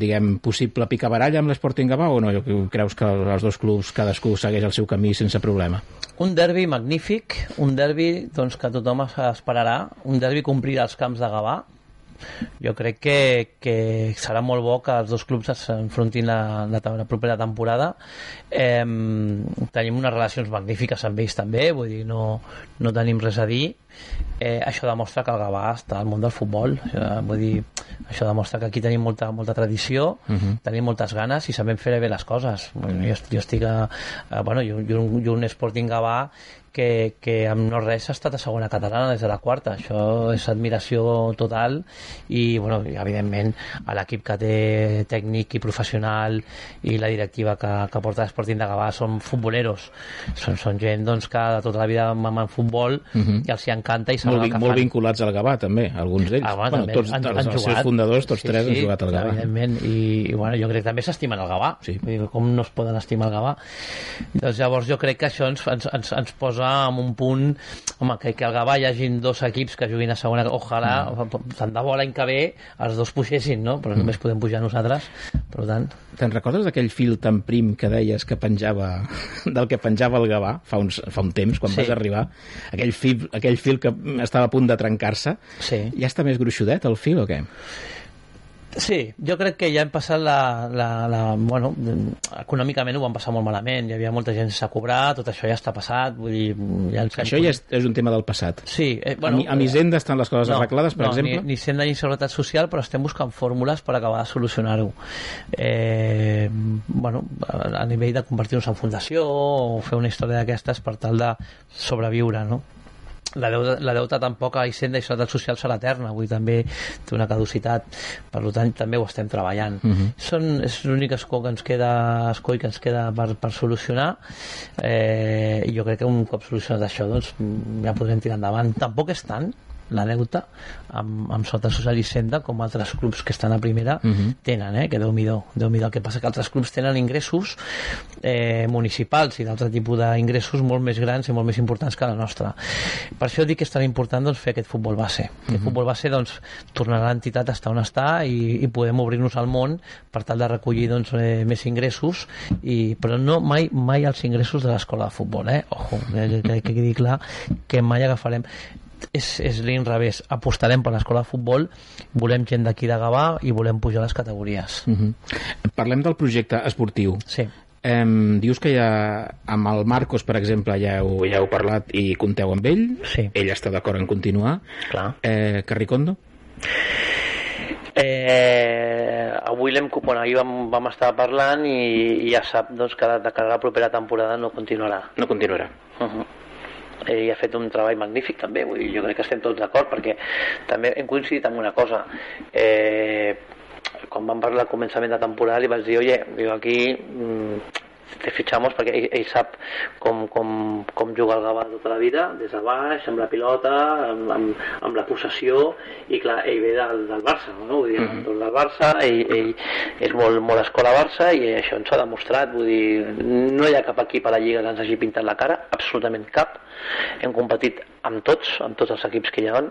diguem, possible picabaralla amb l'Sporting Gavà o no? Creus que els dos clubs cadascú segueix el seu camí sense problema? Un derbi magnífic, un derbi doncs, que tothom esperarà, un derbi complir els camps de Gavà, jo crec que, que serà molt bo que els dos clubs s'enfrontin la, la, la propera temporada eh, tenim unes relacions magnífiques amb ells també vull dir, no, no tenim res a dir eh, això demostra que el Gavà està al món del futbol això, vull dir, això demostra que aquí tenim molta, molta tradició uh mhm. -huh. tenim moltes ganes i sabem fer bé les coses bueno, jo, jo estic a, a bueno, jo, jo, jo un Sporting Gavà que, que amb no res ha estat a segona catalana des de la quarta. Això és admiració total i, bueno, evidentment, a l'equip que té tècnic i professional i la directiva que, que porta l'Esporting de Gavà són futboleros. Són, són gent doncs, que de tota la vida mamen futbol uh mhm. -huh. i els hi encanta i saben molt, el que molt fan. vinculats al Gavà, també, alguns d'ells. Ah, bueno, bueno, tots, han, els, han els seus fundadors, tots sí, tres, sí, han jugat al Gavà. Evidentment, i, i bueno, jo crec que també s'estimen el Gavà. Sí. Vull dir, com no es poden estimar el Gavà? Doncs llavors jo crec que això ens, ens, ens, ens posa en un punt home, que, que al Gavà hi hagin dos equips que juguin a segona ojalà, mm. tant de bo l'any que ve els dos pugessin, no? però mm. només podem pujar nosaltres per tant... Te'n recordes d'aquell fil tan prim que deies que penjava del que penjava el Gavà fa, uns, fa un temps, quan sí. vas arribar aquell fil, aquell fil que estava a punt de trencar-se sí. ja està més gruixudet el fil o què? Sí, jo crec que ja hem passat la... la, la bueno, econòmicament ho vam passar molt malament, hi havia molta gent sense cobrar, tot això ja està passat, vull dir... Ja ens Això ja és, és un tema del passat. Sí, eh, Bueno, a, mi, a Misenda estan les coses arreglades, per no, exemple? Ni, ni Senda ni Seguretat Social, però estem buscant fórmules per acabar de solucionar-ho. Eh, bueno, a, a nivell de convertir-nos en fundació o fer una història d'aquestes per tal de sobreviure, no? La deuta, la deuta tampoc a Hisenda i Seguretat Social serà eterna, avui també té una caducitat, per tant també ho estem treballant. Uh -huh. Són, és l'únic escó que ens queda, escó que ens queda per, per solucionar eh, i jo crec que un cop solucionat això doncs ja podrem tirar endavant. Tampoc és tant, la deuta amb, amb Sota Social i Senda com altres clubs que estan a primera Uh -huh. tenen, eh? que déu-n'hi-do déu el que passa que altres clubs tenen ingressos eh, municipals i d'altre tipus d'ingressos molt més grans i molt més importants que la nostra per això dic que és tan important doncs, fer aquest futbol base uh -huh. el futbol base doncs, tornarà l'entitat a estar on està i, i podem obrir-nos al món per tal de recollir doncs, eh, més ingressos i, però no mai, mai els ingressos de l'escola de futbol eh? ojo, eh, que, que quedi clar que mai agafarem és, és l'inrevés, apostarem per l'escola de futbol volem gent d'aquí de Gavà i volem pujar les categories Uh -huh. Parlem del projecte esportiu. sí, Em, dius que ja amb el Marcos, per exemple, ja heu, ja heu parlat i compteu amb ell. Sí. Ell està d'acord en continuar. clar Eh, Carricondo? Eh, avui l'hem bueno, ahir vam, vam estar parlant i, i ja sap doncs, que de cara a la propera temporada no continuarà. No continuarà. Uh -huh. Ell ha fet un treball magnífic també, vull dir, jo crec que estem tots d'acord perquè també hem coincidit en una cosa. Eh, quan vam parlar al començament de temporada li vaig dir, oye, digo, aquí mm, te fichamos perquè ell, ell sap com, com, com jugar al Gavà tota la vida, des de baix, amb la pilota, amb, amb, amb la possessió, i clar, ell ve del, del Barça, no? Vull dir, uh -huh. del Barça, ell, ell és molt, molt escola Barça i això ens ha demostrat, vull dir, no hi ha cap equip a la Lliga que ens hagi pintat la cara, absolutament cap, hem competit amb tots, amb tots els equips que hi ha,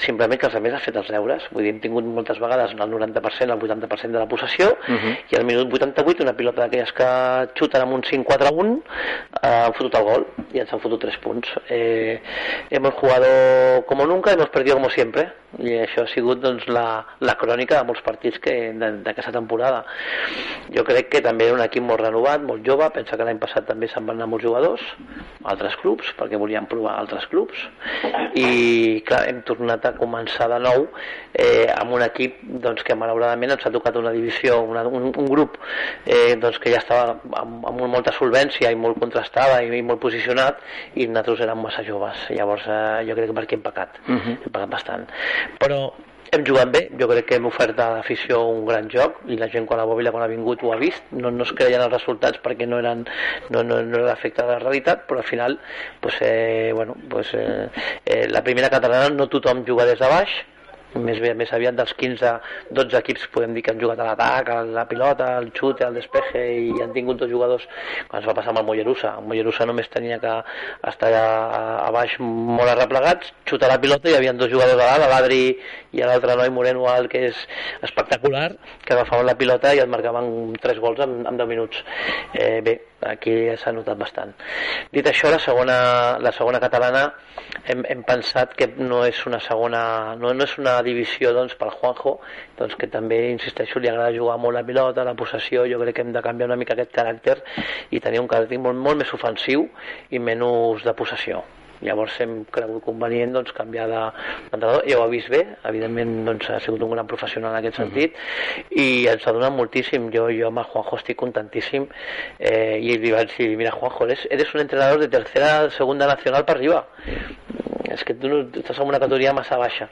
simplement que els altres han fet els deures, vull dir, hem tingut moltes vegades el 90%, el 80% de la possessió, uh -huh. i al minut 88 una pilota d'aquelles que xuten amb un 5-4-1 eh, han fotut el gol i ens han fotut 3 punts. Eh, hemos jugado como nunca, hemos perdido como siempre, i això ha sigut doncs, la, la crònica de molts partits que d'aquesta temporada. Jo crec que també era un equip molt renovat, molt jove, pensa que l'any passat també se'n van anar molts jugadors, altres clubs, perquè volien provar altres clubs, i clar, hem tornat a començar de nou eh, amb un equip doncs, que malauradament ens ha tocat una divisió, una, un, un grup eh, doncs, que ja estava amb, amb molta solvència i molt contrastada i, i molt posicionat i nosaltres érem massa joves. Llavors eh, jo crec que per aquí hem pecat. Uh -huh. hem pecat bastant però hem jugat bé, jo crec que hem ofert a l'afició un gran joc i la gent quan la bòbila quan ha vingut ho ha vist. No, no es creien els resultats perquè no eren no, no, no era l'efecte de la realitat però al final pues, eh, bueno, pues, eh, eh, la primera catalana no tothom juga des de baix més, bé, més aviat dels 15-12 equips podem dir que han jugat a l'atac, a la pilota, al xute, al despeje i han tingut dos jugadors. Quan es va passar amb el Mollerussa el Mollerussa només tenia que estar a, a baix molt arreplegats xutar la pilota i hi havia dos jugadors a dalt l'Adri i l'altre noi Moreno alt que és espectacular que agafaven la pilota i et marcaven tres gols en, en 10 minuts. Eh, bé, aquí s'ha notat bastant. Dit això, la segona, la segona catalana hem, hem pensat que no és una segona no, no és una divisió doncs, pel Juanjo doncs, que també, insisteixo, li agrada jugar molt la pilota, la possessió, jo crec que hem de canviar una mica aquest caràcter i tenir un caràcter molt, molt més ofensiu i menys de possessió llavors hem cregut convenient doncs, canviar d'entrenador, ja ho ha vist bé evidentment doncs, ha sigut un gran professional en aquest sentit uh -huh. i ens ha donat moltíssim. Jo, jo amb el Juanjo estic contentíssim eh, i li vaig dir, mira Juanjo eres, eres un entrenador de tercera, segunda nacional per arriba és que tu no, estàs en una categoria massa baixa.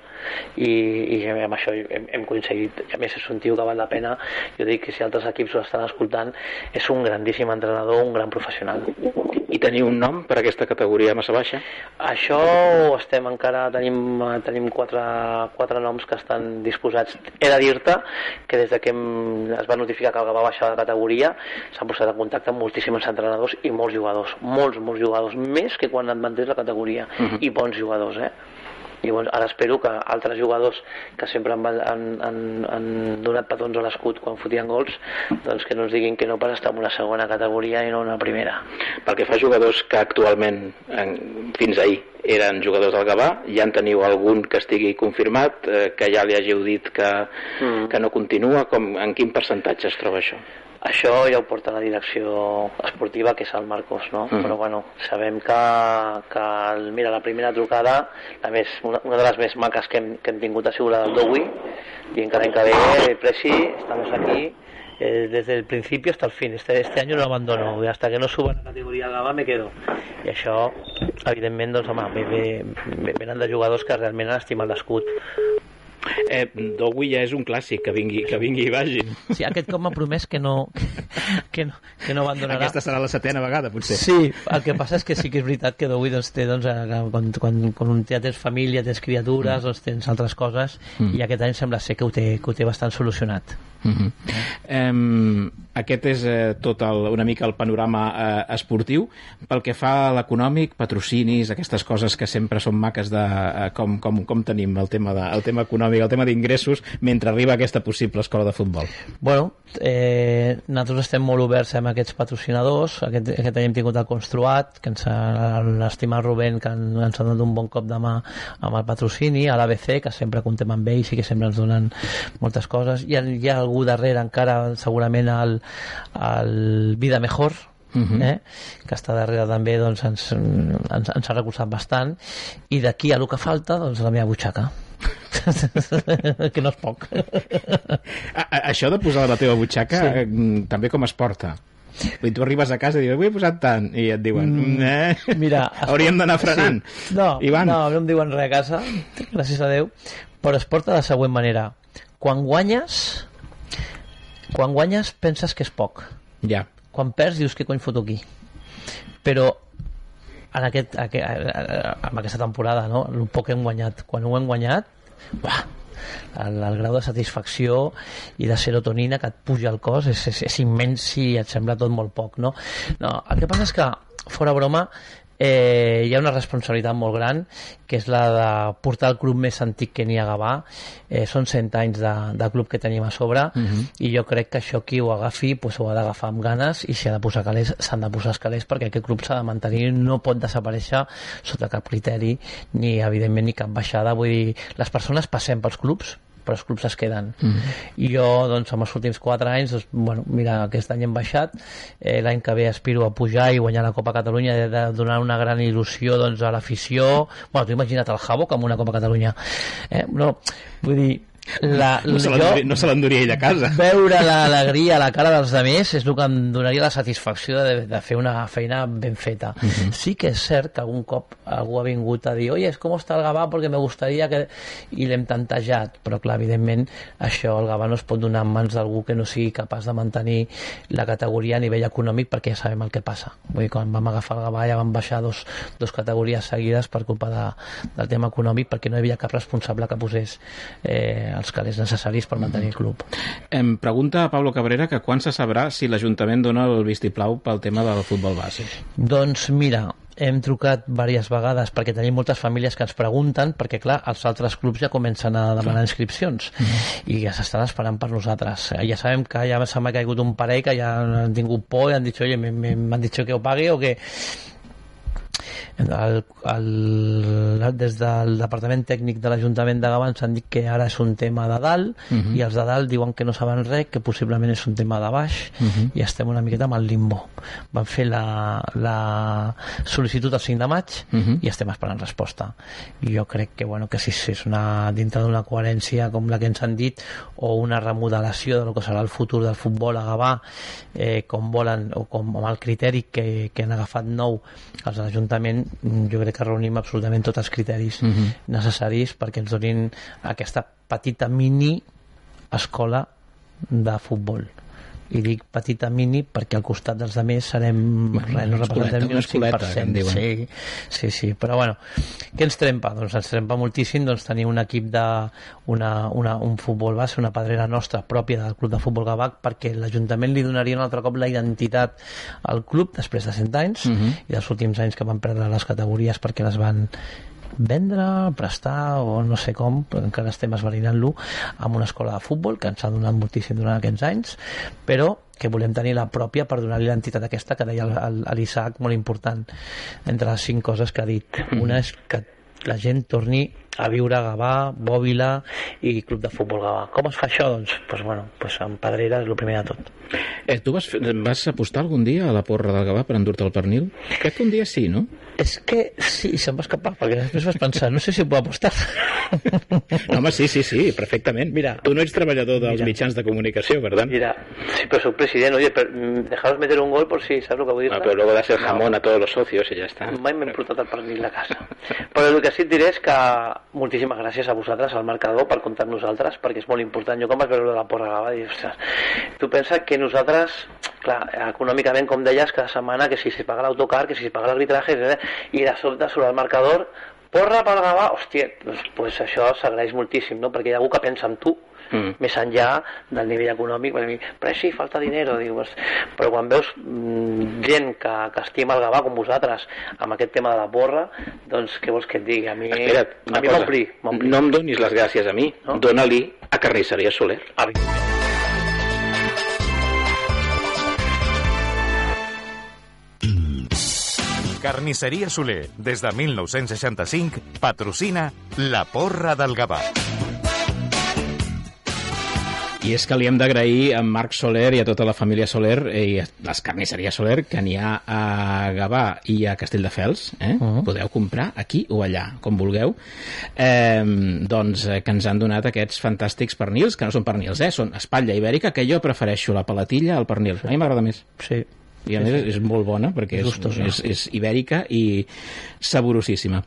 I, i amb això hem, hem coincidit a més és un tio que val la pena. Jo dic que si altres equips ho estan escoltant és un grandíssim entrenador, un gran professional I teniu un nom per a aquesta categoria massa baixa? això estem encara tenim, tenim quatre, quatre noms que estan disposats he de dir-te que des de que hem, es va notificar que el va baixar de categoria s'han posat en contacte amb moltíssims entrenadors i molts jugadors, molts, molts jugadors més que quan et mantens la categoria uh -huh. i bons jugadors eh? Llavors, ara espero que altres jugadors que sempre han, han, han, han donat petons a l'escut quan fotien gols, doncs que no ens diguin que no per estar en una segona categoria i no en una primera. Pel que fa a jugadors que actualment, en, fins ahir, eren jugadors del Gavà, ja en teniu algun que estigui confirmat, eh, que ja li hàgiu dit que, mm. que no continua, com, en quin percentatge es troba això? Això ja ho porta la direcció esportiva, que és el Marcos, no? Mhm. Però bueno, sabem que, que el, mira, la primera trucada, la més, una, una de les més maques que hem, que hem tingut ha sigut la del Dowi, y en cada que ve, Presi, estamos aquí, eh, desde el principio hasta el fin. Este, este año no abandono, hasta que no suba la categoria Gava me quedo. I això, evidentment, doncs, home, ve, ve, venen de jugadors que realment han estimat l'escut. Eh, Dowi ja és un clàssic, que vingui, que vingui i vagin. Sí, aquest cop m'ha promès que no, que no, que no abandonarà. Aquesta serà la setena vegada, potser. Sí, el que passa és que sí que és veritat que Dewey doncs, té, doncs, quan, quan, quan ja tens família, tens criatures, doncs tens altres coses, Mm. i aquest any sembla ser que ho té, que ho té bastant solucionat. Uh -huh. um, aquest és eh, tot el, una mica el panorama eh, esportiu. Pel que fa a l'econòmic, patrocinis, aquestes coses que sempre són maques de eh, com, com, com tenim el tema, de, el tema econòmic, el tema d'ingressos, mentre arriba aquesta possible escola de futbol. Bueno, eh, nosaltres estem molt oberts amb aquests patrocinadors. Aquest, aquest any hem tingut el Construat, que ens ha l'estimat Rubén, que en, ens ha donat un bon cop de mà amb el patrocini, a l'ABC, que sempre contem amb ells i que sempre ens donen moltes coses. Hi ha, hi ha algú darrere encara, segurament, al, al Vida Mejor, Mhm. eh? que està darrere també doncs, ens, ens, ens ha recolzat bastant i d'aquí a lo que falta doncs la meva butxaca que no és poc A, a, això de posar la teva butxaca Sí. sí. també com es porta? Vull tu arribes a casa i dius, avui he posat tant, i et diuen, mm, eh, Mira, hauríem d'anar frenant. Sí. No, Ivan. no, no em diuen res a casa, gràcies a Déu, però es porta de la següent manera. Quan guanyes, quan guanyes penses que és poc. Ja. Quan perds dius que cony foto aquí. Però en aquest, aquest, en aquesta temporada, no? el poc que hem guanyat, quan ho hem guanyat, uah, el, el grau de satisfacció i de serotonina que et puja al cos és, és, és immens i et sembla tot molt poc no? No, el que passa és que fora broma eh, hi ha una responsabilitat molt gran que és la de portar el club més antic que n'hi ha a Gavà eh, són 100 anys de, de club que tenim a sobre Mhm. i jo crec que això qui ho agafi pues, ho ha d'agafar amb ganes i si ha de posar calés s'han de posar calés perquè aquest club s'ha de mantenir no pot desaparèixer sota cap criteri ni evidentment ni cap baixada vull dir, les persones passem pels clubs però els clubs es queden Mhm. i jo doncs amb els últims 4 anys doncs, bueno, mira, aquest any hem baixat eh, l'any que ve aspiro a pujar i guanyar la Copa Catalunya de, de donar una gran il·lusió doncs, a l'afició bueno, tu imagina't el Jabo com una Copa Catalunya eh? no, vull dir la, No se jo- l'enduria no ell a casa. veure l'alegria a la cara dels altres és el que em donaria la satisfacció de, de fer una feina ben feta. Mhm. Sí que és cert que algun cop algú ha vingut a dir oye, com està el Gavà? Perquè me gustaría que... I l'hem tantejat, però clar, evidentment això el Gavà no es pot donar en mans d'algú que no sigui capaç de mantenir la categoria a nivell econòmic perquè ja sabem el que passa. Vull dir, quan vam agafar el Gavà ja vam baixar dos, dos categories seguides per culpa de, del tema econòmic perquè no hi havia cap responsable que posés eh, els calés necessaris per mantenir el club. Em pregunta a Pablo Cabrera que quan se sabrà si l'Ajuntament dona el vistiplau pel tema del futbol base. Doncs mira, hem trucat diverses vegades perquè tenim moltes famílies que ens pregunten perquè clar, els altres clubs ja comencen a demanar inscripcions i ja s'estan esperant per nosaltres Eh, ja sabem que ja se m'ha caigut un parell que ja han tingut por i han dit oye, m'han dit que ho pague o que el, el, des del Departament Tècnic de l'Ajuntament de Gavà ens han dit que ara és un tema de dalt Mhm. i els de dalt diuen que no saben res, que possiblement és un tema de baix Mhm. i estem una miqueta amb el limbo. Van fer la, la sol·licitud el 5 de maig Mhm. i estem esperant resposta. I jo crec que, bueno, que si, si és una, dintre d'una coherència com la que ens han dit o una remodelació de lo que serà el futur del futbol a Gavà eh, com volen o com amb el criteri que, que han agafat nou els de l'Ajuntament jo crec que reunim absolutament tots els criteris Mhm. necessaris perquè ens donin aquesta petita mini escola de futbol i dic petita mini perquè al costat dels altres serem Bueno, res, no representem ni un una escoleta, que en 5% diuen. sí, sí, sí, però bueno què ens trempa? Doncs ens trempa moltíssim doncs, tenir un equip de una, una, un futbol base, una pedrera nostra pròpia del Club de Futbol Gavac perquè l'Ajuntament li donaria un altre cop la identitat al club després de 100 anys Mhm. i dels últims anys que van perdre les categories perquè les van vendre, prestar o no sé com, encara estem esvalinant-lo amb una escola de futbol que ens ha donat moltíssim durant aquests anys, però que volem tenir la pròpia per donar-li l'entitat aquesta que deia l'Isaac, molt important, entre les cinc coses que ha dit. Una és que la gent torni a viure a Gavà, Bòbila i Club de Futbol Gavà. Com es fa això? Doncs, pues, bueno, pues amb Pedrera és el primer de tot. Eh, tu vas, vas apostar algun dia a la porra del Gavà per endur-te el pernil? Crec que un dia sí, no? És que sí, se'm va escapar, perquè després vas pensar, no sé si ho puc apostar. No, home, sí, sí, sí, perfectament. Mira. tu no ets treballador dels Mira. mitjans de comunicació, per tant. Mira, sí, pero soy presidente, oye, pero, mm, dejaros meter un gol por si, ¿sabes lo que voy a Ah, decir? però luego das el jamón a todos los socios i ja està. Mai m'he embrutat el pernil de casa. Però el que sí et diré és que moltíssimes gràcies a vosaltres, al marcador, per comptar amb nosaltres, perquè és molt important. Jo quan vaig veure la porra Gava, dic, ostres, tu pensa que nosaltres, clar, econòmicament, com deies, cada setmana, que si se paga l'autocar, que si se paga l'arbitratge, eh, i de sobte surt el marcador, porra pel Gavà, hòstia, doncs, pues això s'agraeix moltíssim, no? perquè hi ha algú que pensa en tu, Mm. més enllà del nivell econòmic, perquè, però sí, falta dinero, diu, pues, però quan veus mm, gent que, que estima el Gavà com vosaltres amb aquest tema de la porra, doncs què vols que et digui? A mi, Espera't, a mi m'ompli. No em donis les gràcies a mi, No? dóna-li a Carnisseria Soler. Evidentment. Carnisseria Soler, des de 1965, patrocina La Porra del Gavà. I és que li hem d'agrair a Marc Soler i a tota la família Soler eh, i a les carnisseries Soler que n'hi ha a Gavà i a Castelldefels. Eh? Uh -huh. Podeu comprar aquí o allà, com vulgueu. Eh, doncs eh, que ens han donat aquests fantàstics pernils, que no són pernils, eh? són espatlla ibèrica, que jo prefereixo la palatilla al pernil. A mi m'agrada més. Sí. I a més és molt bona perquè és, Gustosa. és, és ibèrica i saborosíssima.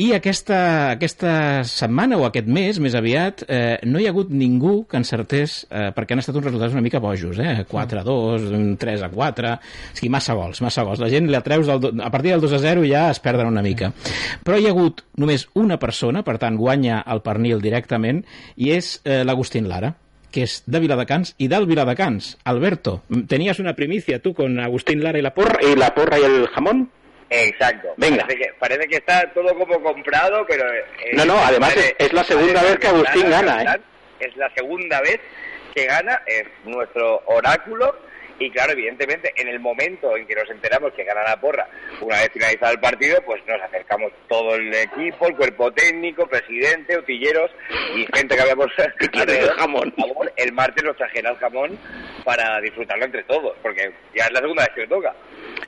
I aquesta, aquesta setmana o aquest mes, més aviat, eh, no hi ha hagut ningú que encertés, eh, perquè han estat uns resultats una mica bojos, eh? 4 a 2, un 3 a 4, o sigui, massa gols, massa gols. La gent la treus del, do- a partir del 2 a 0 ja es perden una mica. Però hi ha hagut només una persona, per tant, guanya el pernil directament, i és eh, l'Agustín Lara que és de Viladecans i del Viladecans. Alberto, tenías una primicia tú con Agustín Lara y la porra. ¿Y la porra y el jamón? Exacto. Venga. Parece que, parece que está todo como comprado, pero... eh, No, no, además parece- es- es la segunda vez que Agustín gana, ¿eh? Es la segunda vez que gana, es nuestro oráculo, y claro, evidentemente, en el momento en que nos enteramos que gana la porra, una vez finalizado el partido, pues nos acercamos todo el equipo, el cuerpo técnico, presidente, utilleros y gente que habíamos el jamón? El martes nos trajeron el jamón para disfrutarlo entre todos, porque ya es la segunda vez que me toca.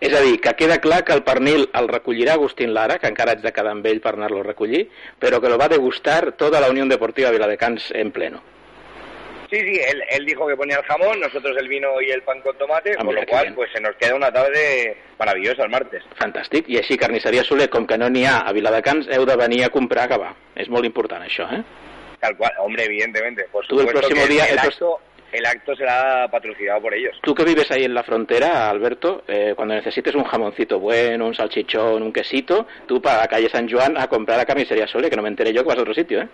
És a dir, que queda clar que el pernil el recollirà Agustín Lara, que encara haig de quedar amb ell per anar-lo a recollir, però que lo va degustar tota la Unió Deportiva Viladecans en pleno. Sí, sí, él, él dijo que ponía el jamón, nosotros el vino y el pan con tomate, Ah, con lo bien. pues se nos queda una tarde maravillosa el martes. Fantàstic. I així, Carnisseria Soler, com que no n'hi ha a Viladecans, heu de venir a comprar a Gavà. És molt important, això, eh? Tal cual, hombre, evidentemente. Por Tú el próximo día- el, acto, el acto será patrocinado por ellos. Tú que vives ahí en la frontera, Alberto, eh, cuando necesites un jamoncito bueno, un salchichón, un quesito, tú para la calle San Juan a comprar a Carnicería Sole, que no me enteré yo que vas a otro sitio, ¿eh?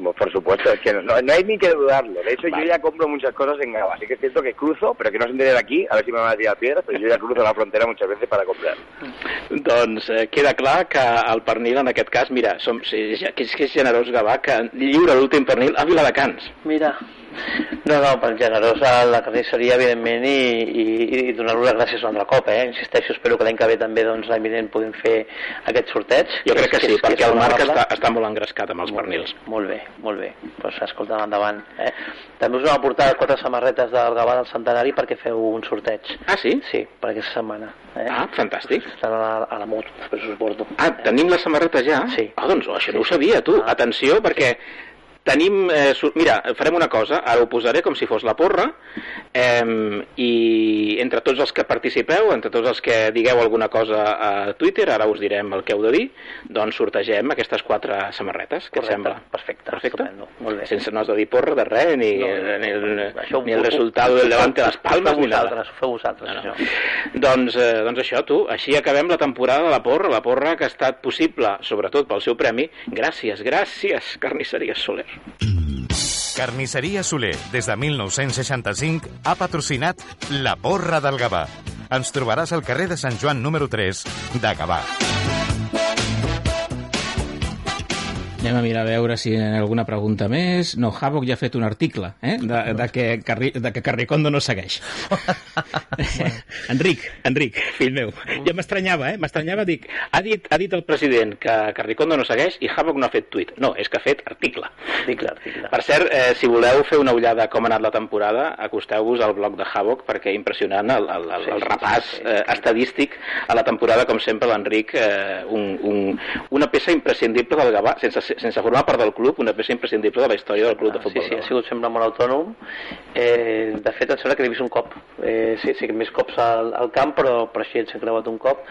Pues, Por supuesto, es que no, no hay ni que dudarlo. De hecho, Vale. yo ya compro muchas cosas en Gaba. Así que es cierto que cruzo, pero que no se entere de aquí, a ver si me van a tirar piedras, pero yo ya cruzo la frontera muchas veces para comprar. Doncs eh, queda clar que el pernil, en aquest cas, mira, som, ja- és, que és generós Gavà, que lliura l'últim pernil a Viladecans. Mira. No, no, per generós a la carnisseria, evidentment, i, i, i donar-los les gràcies un altre cop, eh? Insisteixo, espero que l'any que ve també, doncs, vinent podem fer aquest sorteig. Jo crec que sí, perquè el Marc està, està molt engrescat amb els pernils. Molt bé, molt bé. Doncs escolta, endavant. Eh? També us vam aportar quatre samarretes del Gavà del Centenari perquè feu un sorteig. Ah, sí? Sí, per aquesta setmana. Eh? Ah, fantàstic. Estan a la, a la moto, després us porto. Ah, tenim la samarreta ja? Sí. Ah, doncs això no ho sabia, tu. Ah. Atenció, perquè tenim... Eh, mira, farem una cosa, ara ho posaré com si fos la porra, eh, i entre tots els que participeu, entre tots els que digueu alguna cosa a Twitter, ara us direm el que heu de dir, doncs sortegem aquestes quatre samarretes, que Correcte, sembla? perfecte, Perfecte? estupendo, molt bé. Sense no has de dir porra de res, ni, No, ni, el, Això ni el ho- resultat del Levante de les Palmes, ni nada. ho feu vosaltres, No, no. això. Doncs, eh, doncs això, tu, així acabem la temporada de la porra, la porra que ha estat possible, sobretot pel seu premi. Gràcies, gràcies, Carnisseria Soler. Carnisseria Soler, des de 1965, ha patrocinat La Porra del Gavà. Ens trobaràs al carrer de Sant Joan número 3 de Gavà. Anem a mirar a veure si hi ha alguna pregunta més. No, Havoc ja ha fet un article, eh? De, de, que, Carri, de que Carricondo no segueix. Enric, Enric, fill meu, ja m'estranyava, eh? M'estranyava, dic, Ha dit, ha dit el president que Carricondo no segueix i Havoc no ha fet tuit. No, és que ha fet article. Article, article. Per cert, eh, si voleu fer una ullada a com ha anat la temporada, acosteu-vos al blog de Havoc perquè impressionant el, el, el, el repàs eh, estadístic a la temporada, com sempre, l'Enric, eh, un, un, una peça imprescindible del Gavà, sense, sense formar part del club, una peça imprescindible de la història del club de Sí, futbol. sí, ha sigut sempre molt autònom. Eh, de fet, em sembla que l'he vist un cop. Eh, sí, sí, més cops al, al camp, però, però així ens hem creuat un cop.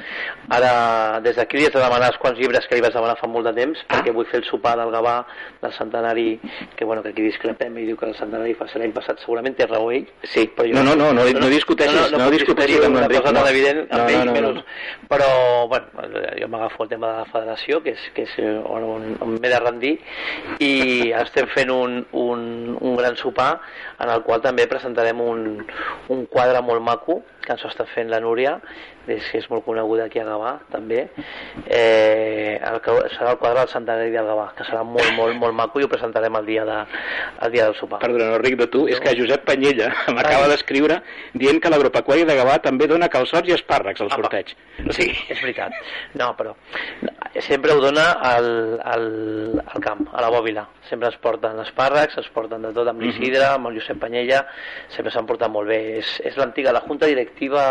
Ara, des d'aquí li he de demanar els quants llibres que li vaig demanar fa molt de temps, Ah. perquè vull fer el sopar del Gavà, del centenari, que bueno, que aquí discrepem i diu que el centenari va ser l'any passat, segurament té raó ell. Sí, però jo no, no, no, no, no discuteixis, no puc discuteixis discutir amb una l'Enric, no. tan evident amb No, no, no, menys. no. Però, bueno, jo m'agafo el tema de la federació, que és, que és on, on, on m'he de rendir, i estem fent un, un, un gran sopar en el qual també presentarem un, un quadre molt maco que ens està fent la Núria, és, que és molt coneguda aquí a Gavà, també. Eh, el que serà el quadre del centenari del Gavà, que serà molt, molt, molt maco i ho presentarem el dia, de, el dia del sopar. Perdona, no ric de tu, és que Josep Panyella m'acaba d'escriure dient que l'agropecuària de Gavà també dona calçots i espàrrecs al sorteig. O sigui, És veritat. No, però no, sempre ho dona al, al, al camp, a la bòbila. Sempre es porten espàrrecs, es porten de tot amb l'Isidre, amb el Josep Panyella, sempre s'han portat molt bé. És, és l'antiga, la junta directiva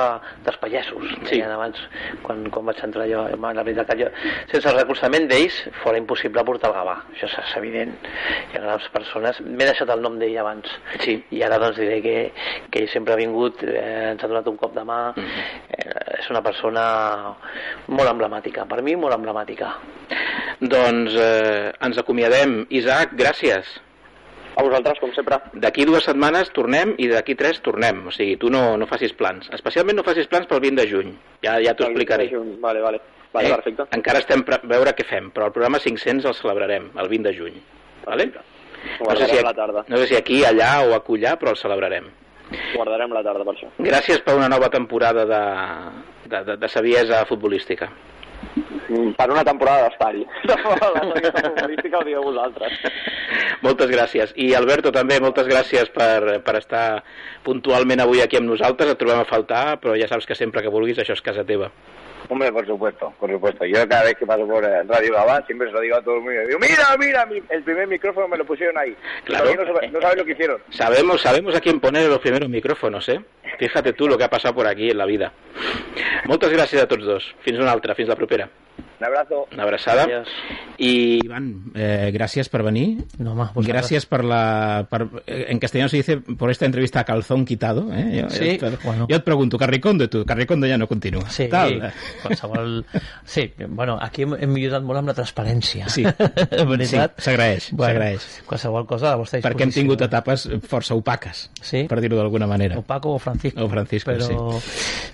dels pallesos, Sí. deien abans, quan, quan vaig entrar jo. La veritat que jo, sense el recolzament d'ells, fora impossible portar el Gavà. Això és, evident. Hi ha grans persones. M'he deixat el nom d'ell abans. Sí. I ara doncs diré que, que ell sempre ha vingut, eh, ens ha donat un cop de mà, eh, és una persona molt emblemàtica, per mi molt emblemàtica. doncs eh, ens acomiadem. Isaac, gràcies. A vosaltres, com sempre. D'aquí dues setmanes tornem i d'aquí tres tornem. O sigui, tu no, no facis plans. Especialment no facis plans pel 20 de juny. Ja, ja t'ho explicaré. Vale, vale. Vale, Eh? perfecte. Encara estem a veure què fem, però el programa 500 el celebrarem el 20 de juny. Vale? No sé, si, guardarem la tarda. no sé si aquí, allà o acollar, però el celebrarem. Guardarem la tarda per això. Gràcies per una nova temporada de, de, de, de saviesa futbolística. Per una temporada d'estar-hi. Futbolística ho digueu vosaltres. Moltes gràcies. I Alberto també, moltes gràcies per, per estar puntualment avui aquí amb nosaltres. Et trobem a faltar, però ja saps que sempre que vulguis això és casa teva. Hombre, por supuesto, por supuesto. Yo cada vez que paso por eh, Radio Gabá siempre se lo digo a todo el mundo. Digo, mira, mira, mi- el primer micrófono me lo pusieron ahí. Claro. No, sabe- no sabes lo que hicieron. Sabemos, sabemos a quién poner los primeros micrófonos, ¿eh? Fíjate tú lo que ha pasado por aquí en la vida. Moltes gràcies a tots dos. Fins una altra, fins la propera. Un abrazo. Una abraçada. Adiós. I Iván, eh, gracias por venir. No, home, vosaltres. Gracias por la... per- eh, en castellano se dice por esta entrevista a calzón quitado. Eh? Jo, Sí, jo, bueno. jo et pregunto, Carricondo, tu? Carricondo ja no continua. Sí, Tal. qualsevol... Sí, bueno, aquí hem, hem millorat molt amb la transparència. Sí. veritat? Sí, s'agraeix, s'agraeix. Qualsevol cosa a la vostra disposició. Perquè hem tingut etapes força opaques, Sí. per dir-ho d'alguna manera. O Paco o Francisco. O Francisco, Però,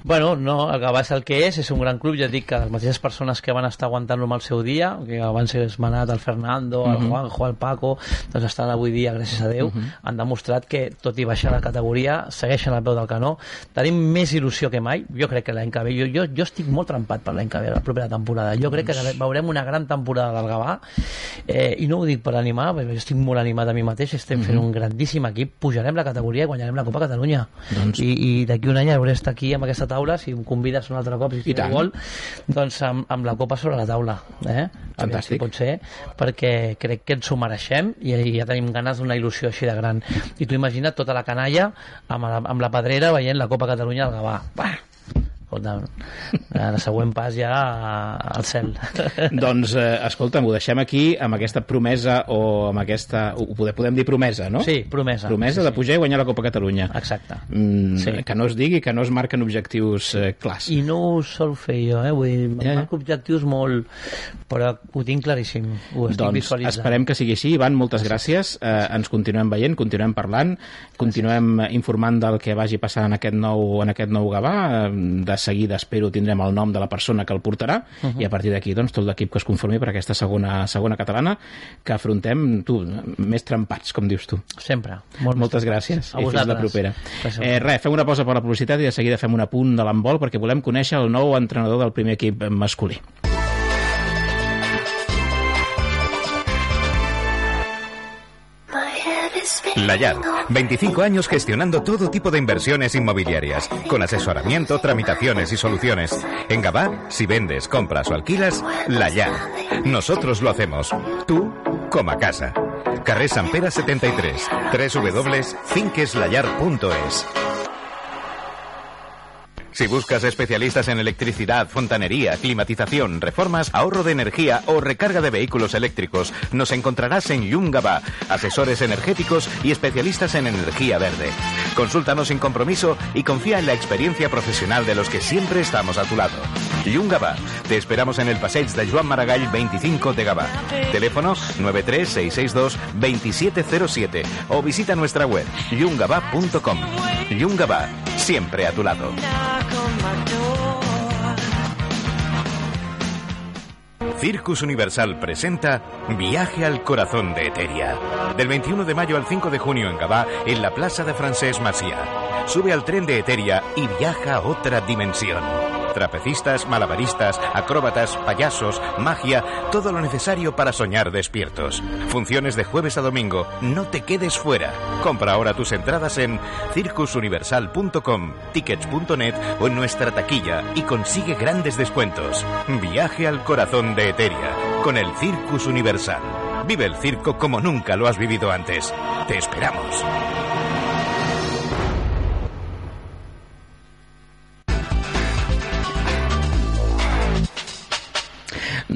bueno, no, el Gavà és el que és, és un gran club, ja et dic que les mateixes persones que van estar aguantant-lo amb el seu dia, que van ser esmenat el Fernando, el Mhm. Juanjo, el Paco, doncs estan avui dia, gràcies a Déu, han demostrat que, tot i baixar la categoria, segueixen al peu del canó. Tenim més il·lusió que mai, jo crec que l'any que ve, jo, jo, jo estic molt trempat per l'any que ve, la propera temporada. Jo crec que veurem una gran temporada del Gavà, eh, i no ho dic per animar, perquè jo estic molt animat a mi mateix, estem fent un grandíssim equip, pujarem la categoria i guanyarem la Copa Catalunya. Doncs- I, i d'aquí un any hauré d'estar aquí amb aquesta taula, si em convides un altre cop, si I tant. vol, doncs amb, amb la copa sobre la taula. Eh? Fantàstic. Si pot ser, perquè crec que ens ho mereixem i, i ja tenim ganes d'una il·lusió així de gran. I tu imagina't tota la canalla amb la, amb la pedrera veient la Copa Catalunya al Gavà. Bah! Escolta, el següent pas ja al cel. doncs, eh, escolta'm, ho deixem aquí amb aquesta promesa o amb aquesta... Ho podem, podem dir promesa, no? Sí, promesa. Promesa Sí, de sí. pujar i guanyar la Copa Catalunya. Exacte. Mm, Sí. Que no es digui, que no es marquen objectius eh, clars. I no ho sol fer jo, eh? Vull dir, ja. marco objectius molt... Però ho tinc claríssim, ho estic doncs visualitzant. esperem que sigui així. Ivan, moltes gràcies. Eh, ens continuem veient, continuem parlant, continuem eh, informant del que vagi passant en aquest nou, en aquest nou Gavà. Eh, De seguida, espero, tindrem el nom de la persona que el portarà Mhm. i a partir d'aquí, doncs, tot l'equip que es conformi per aquesta segona, segona catalana que afrontem, tu, més trempats, com dius tu. Sempre. Molt Moltes gràcies A i fins la vosaltres. propera. Gràcies. Eh, res, fem una pausa per la publicitat i de seguida fem un apunt de l'handbol perquè volem conèixer el nou entrenador del primer equip masculí. Layar, 25 años gestionando todo tipo de inversiones inmobiliarias, con asesoramiento, tramitaciones y soluciones. En Gabá, si vendes, compras o alquilas, Layar. Nosotros lo hacemos. Tú, como a casa. Carrer Sant Pere 73, www.finqueslayar.es. Si buscas especialistas en electricidad, fontanería, climatización, reformas, ahorro de energía o recarga de vehículos eléctricos, nos encontrarás en Yungaba, asesores energéticos y especialistas en energía verde. Consúltanos sin compromiso y confía en la experiencia profesional de los que siempre estamos a tu lado. Yungaba, te esperamos en el Passeig de Joan Maragall 25 de Gavà. Teléfono 93662-2707 o visita nuestra web yungaba.com. Yungaba, siempre a tu lado. Circus Universal presenta Viaje al corazón de Eteria. Del 21 de mayo al 5 de junio en Gabá, en la Plaza de Francesc Macià. Sube al tren de Eteria y viaja a otra dimensión. Trapecistas, malabaristas, acróbatas, payasos, magia, todo lo necesario para soñar despiertos. Funciones de jueves a domingo. No te quedes fuera. Compra ahora tus entradas en circusuniversal.com, tickets.net o en nuestra taquilla y consigue grandes descuentos. Viaje al corazón de Eteria con el Circus Universal. Vive el circo como nunca lo has vivido antes. Te esperamos.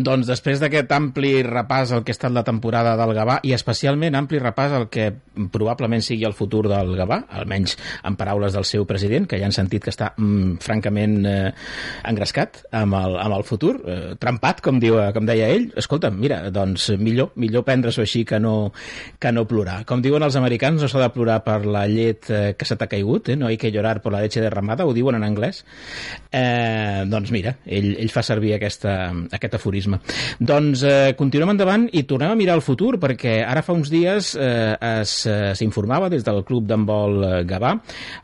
Doncs després d'aquest ampli repàs al que ha estat la temporada del Gavà i especialment ampli repàs al que probablement sigui el futur del Gavà, almenys en paraules del seu president, que ja han sentit que està mm, francament eh, engrescat amb el, amb el futur, eh, trempat, com, diu, com deia ell. Escolta, mira, doncs millor, millor prendre-s'ho així que no, que no plorar. Com diuen els americans, no s'ha de plorar per la llet eh, que se t'ha caigut, eh? no hay que llorar por la leche derramada, ho diuen en anglès. Eh, doncs mira, ell, ell fa servir aquesta, aquest aforisme turisme. Doncs eh, continuem endavant i tornem a mirar el futur, perquè ara fa uns dies eh, s'informava des del club d'handbol eh, Gavà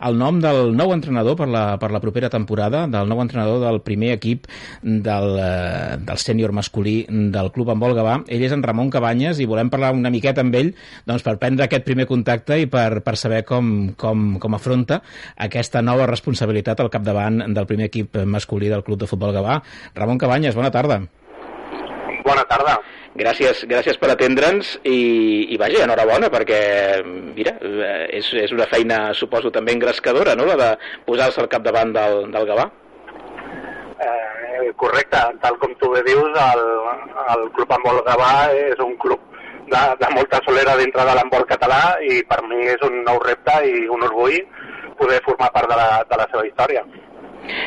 el nom del nou entrenador per la, per la propera temporada, del nou entrenador del primer equip del, eh, del sènior masculí del club handbol Gavà. Ell és en Ramon Cabanyes i volem parlar una miqueta amb ell doncs, per prendre aquest primer contacte i per, per saber com, com, com afronta aquesta nova responsabilitat al capdavant del primer equip masculí del club de futbol Gavà. Ramon Cabanyes, bona tarda. Bona tarda. Gràcies, gràcies per atendre'ns i, i vaja, enhorabona perquè, mira, és, és una feina, suposo, també engrescadora, no?, la de posar-se al capdavant del, del Gavà. Eh, correcte, tal com tu bé dius, el, el Club Handbol Gavà és un club de, de molta solera dintre de l'handbol català i per mi és un nou repte i un orgull poder formar part de la, de la seva història.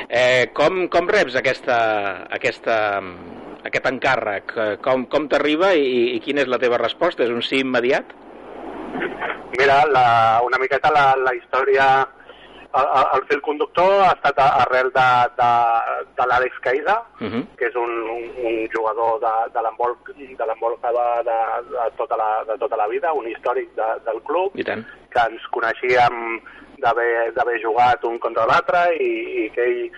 Eh, com, com reps aquesta, aquesta, aquest encàrrec? Com, com t'arriba i, i quina és la teva resposta? És un sí immediat? Mira, la, una miqueta la, la història, el, el fil conductor ha estat arrel de, de, de l'Àlex Caïda, uh -huh. que és un, un, un jugador de, de de, de, de, tota la, de tota la vida, un històric de, del club, I tant. que ens coneixíem d'haver jugat un contra l'altre i, i que ell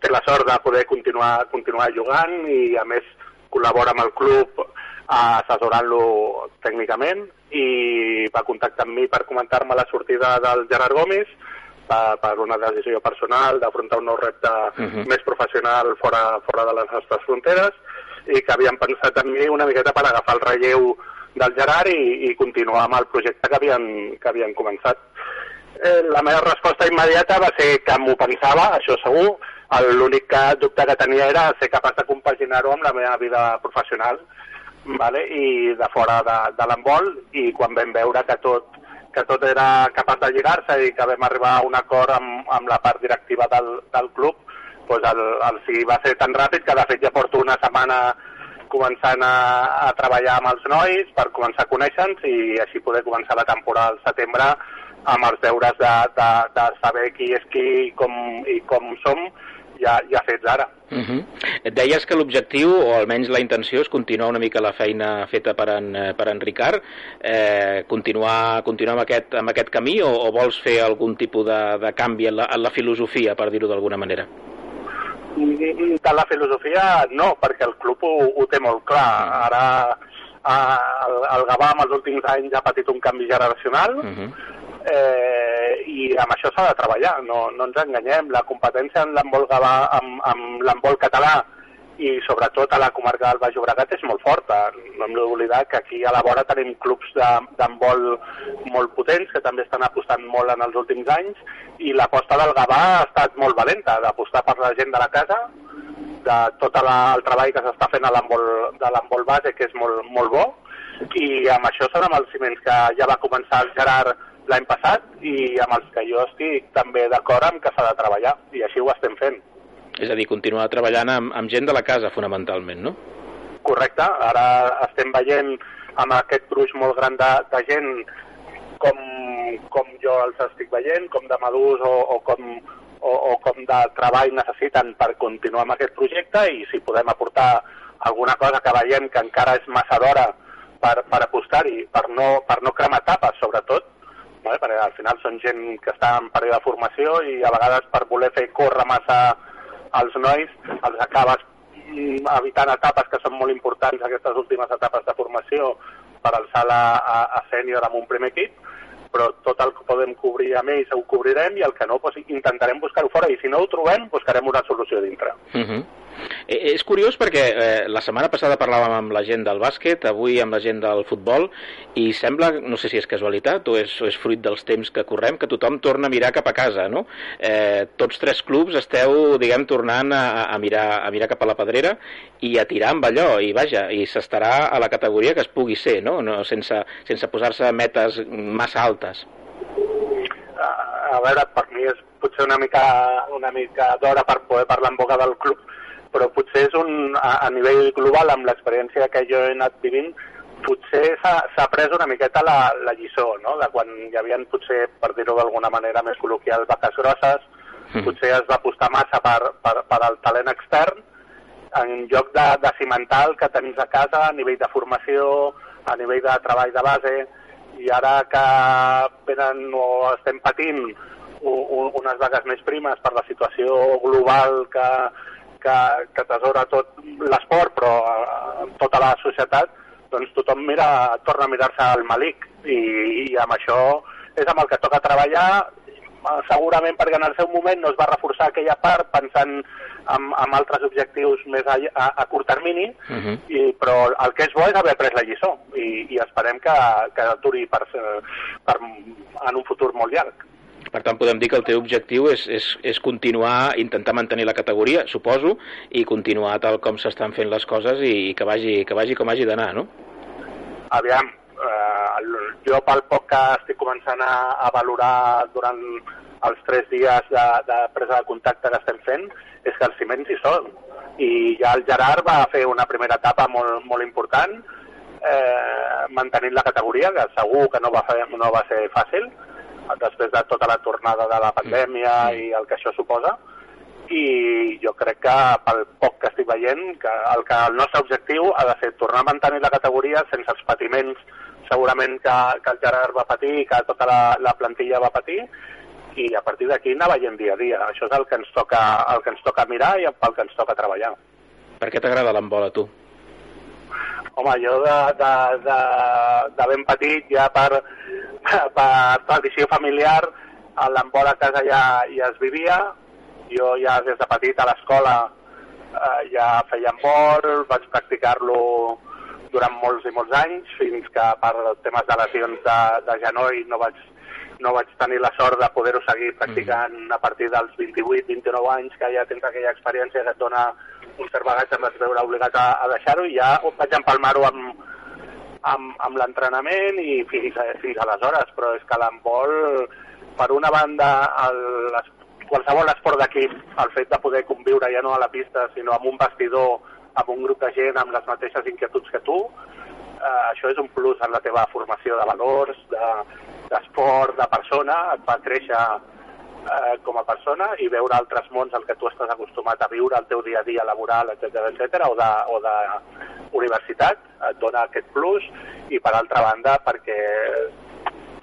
té la sort de poder continuar, continuar jugant i a més col·labora amb el club assessorant-lo tècnicament i va contactar amb mi per comentar-me la sortida del Gerard Gómez per, per una decisió personal d'afrontar un nou repte uh -huh. més professional fora, fora de les nostres fronteres i que havien pensat en mi una miqueta per agafar el relleu del Gerard i, i continuar amb el projecte que havien, que havien començat. Eh, la meva resposta immediata va ser que m'ho pensava, això segur, l'únic dubte que tenia era ser capaç de compaginar-ho amb la meva vida professional vale? i de fora de, de l'embol i quan vam veure que tot, que tot era capaç de lligar-se i que vam arribar a un acord amb, amb la part directiva del, del club, doncs el, el sí va ser tan ràpid que de fet ja porto una setmana començant a, a treballar amb els nois per començar a conèixer-nos i així poder començar la temporada al setembre amb els deures de, de, de saber qui és qui i com, i com som ja, ja fets ara. Uh -huh. Et deies que l'objectiu, o almenys la intenció, és continuar una mica la feina feta per en, per en Ricard, eh, continuar, continuar amb, aquest, amb aquest camí o, o vols fer algun tipus de, de canvi en la, en la filosofia, per dir-ho d'alguna manera? De la filosofia no, perquè el club ho, ho té molt clar. Ara el, el Gavà en els últims anys ha patit un canvi generacional uh -huh. Eh, i amb això s'ha de treballar, no, no ens enganyem. La competència en l'handbol amb, amb l'handbol català i sobretot a la comarca del Baix Llobregat és molt forta. No hem d'oblidar que aquí a la vora tenim clubs d'handbol molt potents que també estan apostant molt en els últims anys i l'aposta del Gavà ha estat molt valenta, d'apostar per la gent de la casa, de tot la, el treball que s'està fent a de l'embol base, que és molt, molt bo, i amb això són amb els ciments que ja va començar el Gerard l'any passat i amb els que jo estic també d'acord amb que s'ha de treballar, i així ho estem fent. És a dir, continuar treballant amb, amb gent de la casa, fonamentalment, no? Correcte, ara estem veient amb aquest gruix molt gran de, de gent com, com jo els estic veient, com de madurs o, o com o, o com de treball necessiten per continuar amb aquest projecte i si podem aportar alguna cosa que veiem que encara és massa d'hora per, per apostar-hi, per, no, per no cremar tapes, sobretot, no? perquè al final són gent que està en període de formació i a vegades per voler fer córrer massa els nois els acabes mm, evitant etapes que són molt importants, aquestes últimes etapes de formació, per alçar-la a, a sènior amb un primer equip, però tot el que podem cobrir amb ells ho cobrirem i el que no doncs, intentarem buscar-ho fora i si no ho trobem buscarem una solució dintre. Uh -huh. Eh, és curiós perquè eh, la setmana passada parlàvem amb la gent del bàsquet, avui amb la gent del futbol, i sembla, no sé si és casualitat o és, o és fruit dels temps que correm, que tothom torna a mirar cap a casa, no? Eh, tots tres clubs esteu, diguem, tornant a, a, mirar, a mirar cap a la pedrera i a tirar amb allò, i vaja, i s'estarà a la categoria que es pugui ser, no? no sense, sense posar-se metes massa altes. A, a veure, per mi és potser una mica, una mica d'hora per poder parlar en boca del club, però potser és un, a, a nivell global, amb l'experiència que jo he anat vivint, potser s'ha pres una miqueta la, la lliçó, no? de quan hi havia, potser, per dir-ho d'alguna manera més col·loquial, vaques grosses, mm. potser es va apostar massa per, per, per al talent extern, en lloc de, de cimentar el que tens a casa a nivell de formació, a nivell de treball de base, i ara que venen o estem patint unes vagues més primes per la situació global que, que, que tesora tot l'esport, però eh, tota la societat, doncs tothom mira, torna a mirar-se al malic i, i amb això és amb el que toca treballar eh, segurament perquè en el seu moment no es va reforçar aquella part pensant en, en altres objectius més a, a, a curt termini, uh -huh. i, però el que és bo és haver pres la lliçó i, i esperem que, que duri per, per, en un futur molt llarg. Per tant, podem dir que el teu objectiu és, és, és continuar, intentar mantenir la categoria, suposo, i continuar tal com s'estan fent les coses i, i que, vagi, que vagi com hagi d'anar, no? Aviam, eh, jo pel poc que estic començant a, a valorar durant els tres dies de, de presa de contacte que estem fent, és que els ciments hi són. I ja el Gerard va fer una primera etapa molt, molt important, eh, mantenint la categoria, que segur que no va, fer, no va ser fàcil, després de tota la tornada de la pandèmia mm. i el que això suposa i jo crec que pel poc que estic veient que el, que el nostre objectiu ha de ser tornar a mantenir la categoria sense els patiments segurament que, que el Gerard va patir i que tota la, la plantilla va patir i a partir d'aquí anar veient dia a dia. Això és el que ens toca, el que ens toca mirar i pel que ens toca treballar. Per què t'agrada l'embol a tu? Home, jo de, de, de, de ben petit ja per, per tradició familiar, a casa ja, ja es vivia, jo ja des de petit a l'escola eh, ja feia embol, vaig practicar-lo durant molts i molts anys, fins que per temes de lesions de, de genoll no vaig, no vaig tenir la sort de poder-ho seguir practicant mm. a partir dels 28-29 anys, que ja tens aquella experiència que et dona un cert bagatge, em vaig veure obligat a, a deixar-ho i ja vaig empalmar-ho amb, amb, amb l'entrenament i fins, fins aleshores, però és que l'handbol, per una banda, el, qualsevol esport d'equip, el fet de poder conviure ja no a la pista, sinó amb un vestidor, amb un grup de gent amb les mateixes inquietuds que tu, eh, això és un plus en la teva formació de valors, d'esport, de, de persona, et fa créixer eh, com a persona i veure altres mons al que tu estàs acostumat a viure el teu dia a dia laboral, etc etc o de, o de universitat, et dona aquest plus. I per altra banda perquè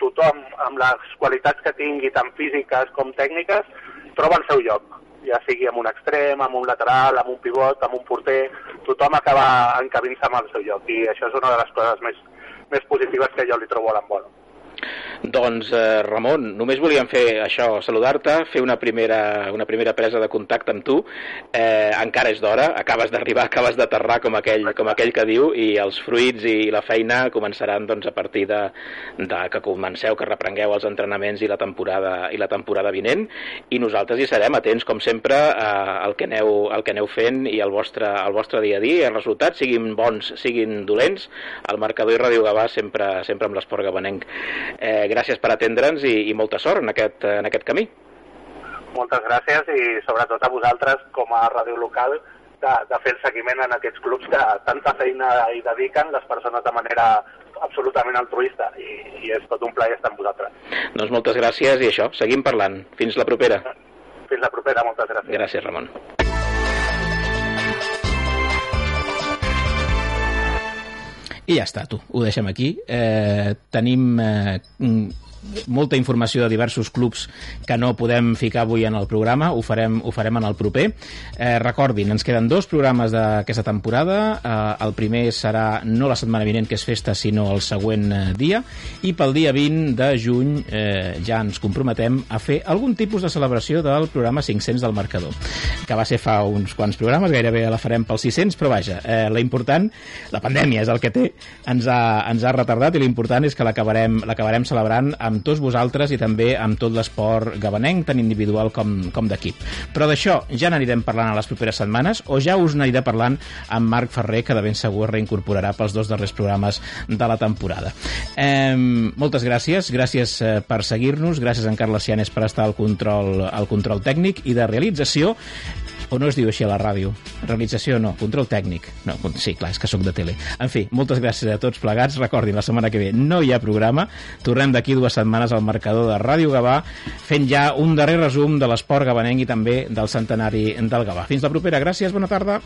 tothom amb les qualitats que tingui tant físiques com tècniques troba el seu lloc. Ja sigui amb un extrem, amb un lateral, amb un pivot, amb un porter, tothom acaba encabint-se amb el seu lloc. I això és una de les coses més, més positives que jo li trobo a l'embolo. Doncs, eh, Ramon, només volíem fer això, saludar-te, fer una primera, una primera presa de contacte amb tu. Eh, encara és d'hora, acabes d'arribar, acabes d'aterrar, com, aquell, com aquell que diu, i els fruits i la feina començaran doncs, a partir de, de que comenceu, que reprengueu els entrenaments i la temporada, i la temporada vinent, i nosaltres hi serem atents, com sempre, eh, al, que aneu, al que aneu fent i al vostre, al vostre dia a dia, els resultats, siguin bons, siguin dolents, el marcador i Ràdio Gavà sempre, sempre amb l'esport gabanenc. Eh, gràcies per atendre'ns i, i molta sort en aquest, en aquest camí. Moltes gràcies i sobretot a vosaltres com a ràdio local de, de fer el seguiment en aquests clubs que tanta feina hi dediquen les persones de manera absolutament altruista i, i és tot un plaer estar amb vosaltres. Doncs moltes gràcies i això, seguim parlant. Fins la propera. Fins la propera, moltes gràcies. Gràcies, Ramon. I ja està, tu, ho deixem aquí. Eh, tenim eh, molta informació de diversos clubs que no podem ficar avui en el programa, ho farem, ho farem en el proper. Eh, recordin, ens queden dos programes d'aquesta temporada. Eh, el primer serà no la setmana vinent, que és festa, sinó el següent eh, dia. I pel dia 20 de juny eh, ja ens comprometem a fer algun tipus de celebració del programa 500 del marcador, que va ser fa uns quants programes, gairebé la farem pels 600, però vaja, eh, la important, la pandèmia és el que té, ens ha, ens ha retardat i l'important és que l'acabarem celebrant amb tots vosaltres i també amb tot l'esport gabanenc, tant individual com, com d'equip. Però d'això ja n'anirem parlant a les properes setmanes o ja us n'aniré parlant amb Marc Ferrer, que de ben segur reincorporarà pels dos darrers programes de la temporada. Eh, moltes gràcies, gràcies eh, per seguir-nos, gràcies a en Carles Cianes per estar al control, al control tècnic i de realització o no es diu així a la ràdio? Realització no, control tècnic. No, sí, clar, és que sóc de tele. En fi, moltes gràcies a tots plegats. Recordin, la setmana que ve no hi ha programa. Tornem d'aquí dues setmanes al marcador de Ràdio Gavà, fent ja un darrer resum de l'esport gabanenc i també del centenari del Gavà. Fins la propera. Gràcies, bona tarda.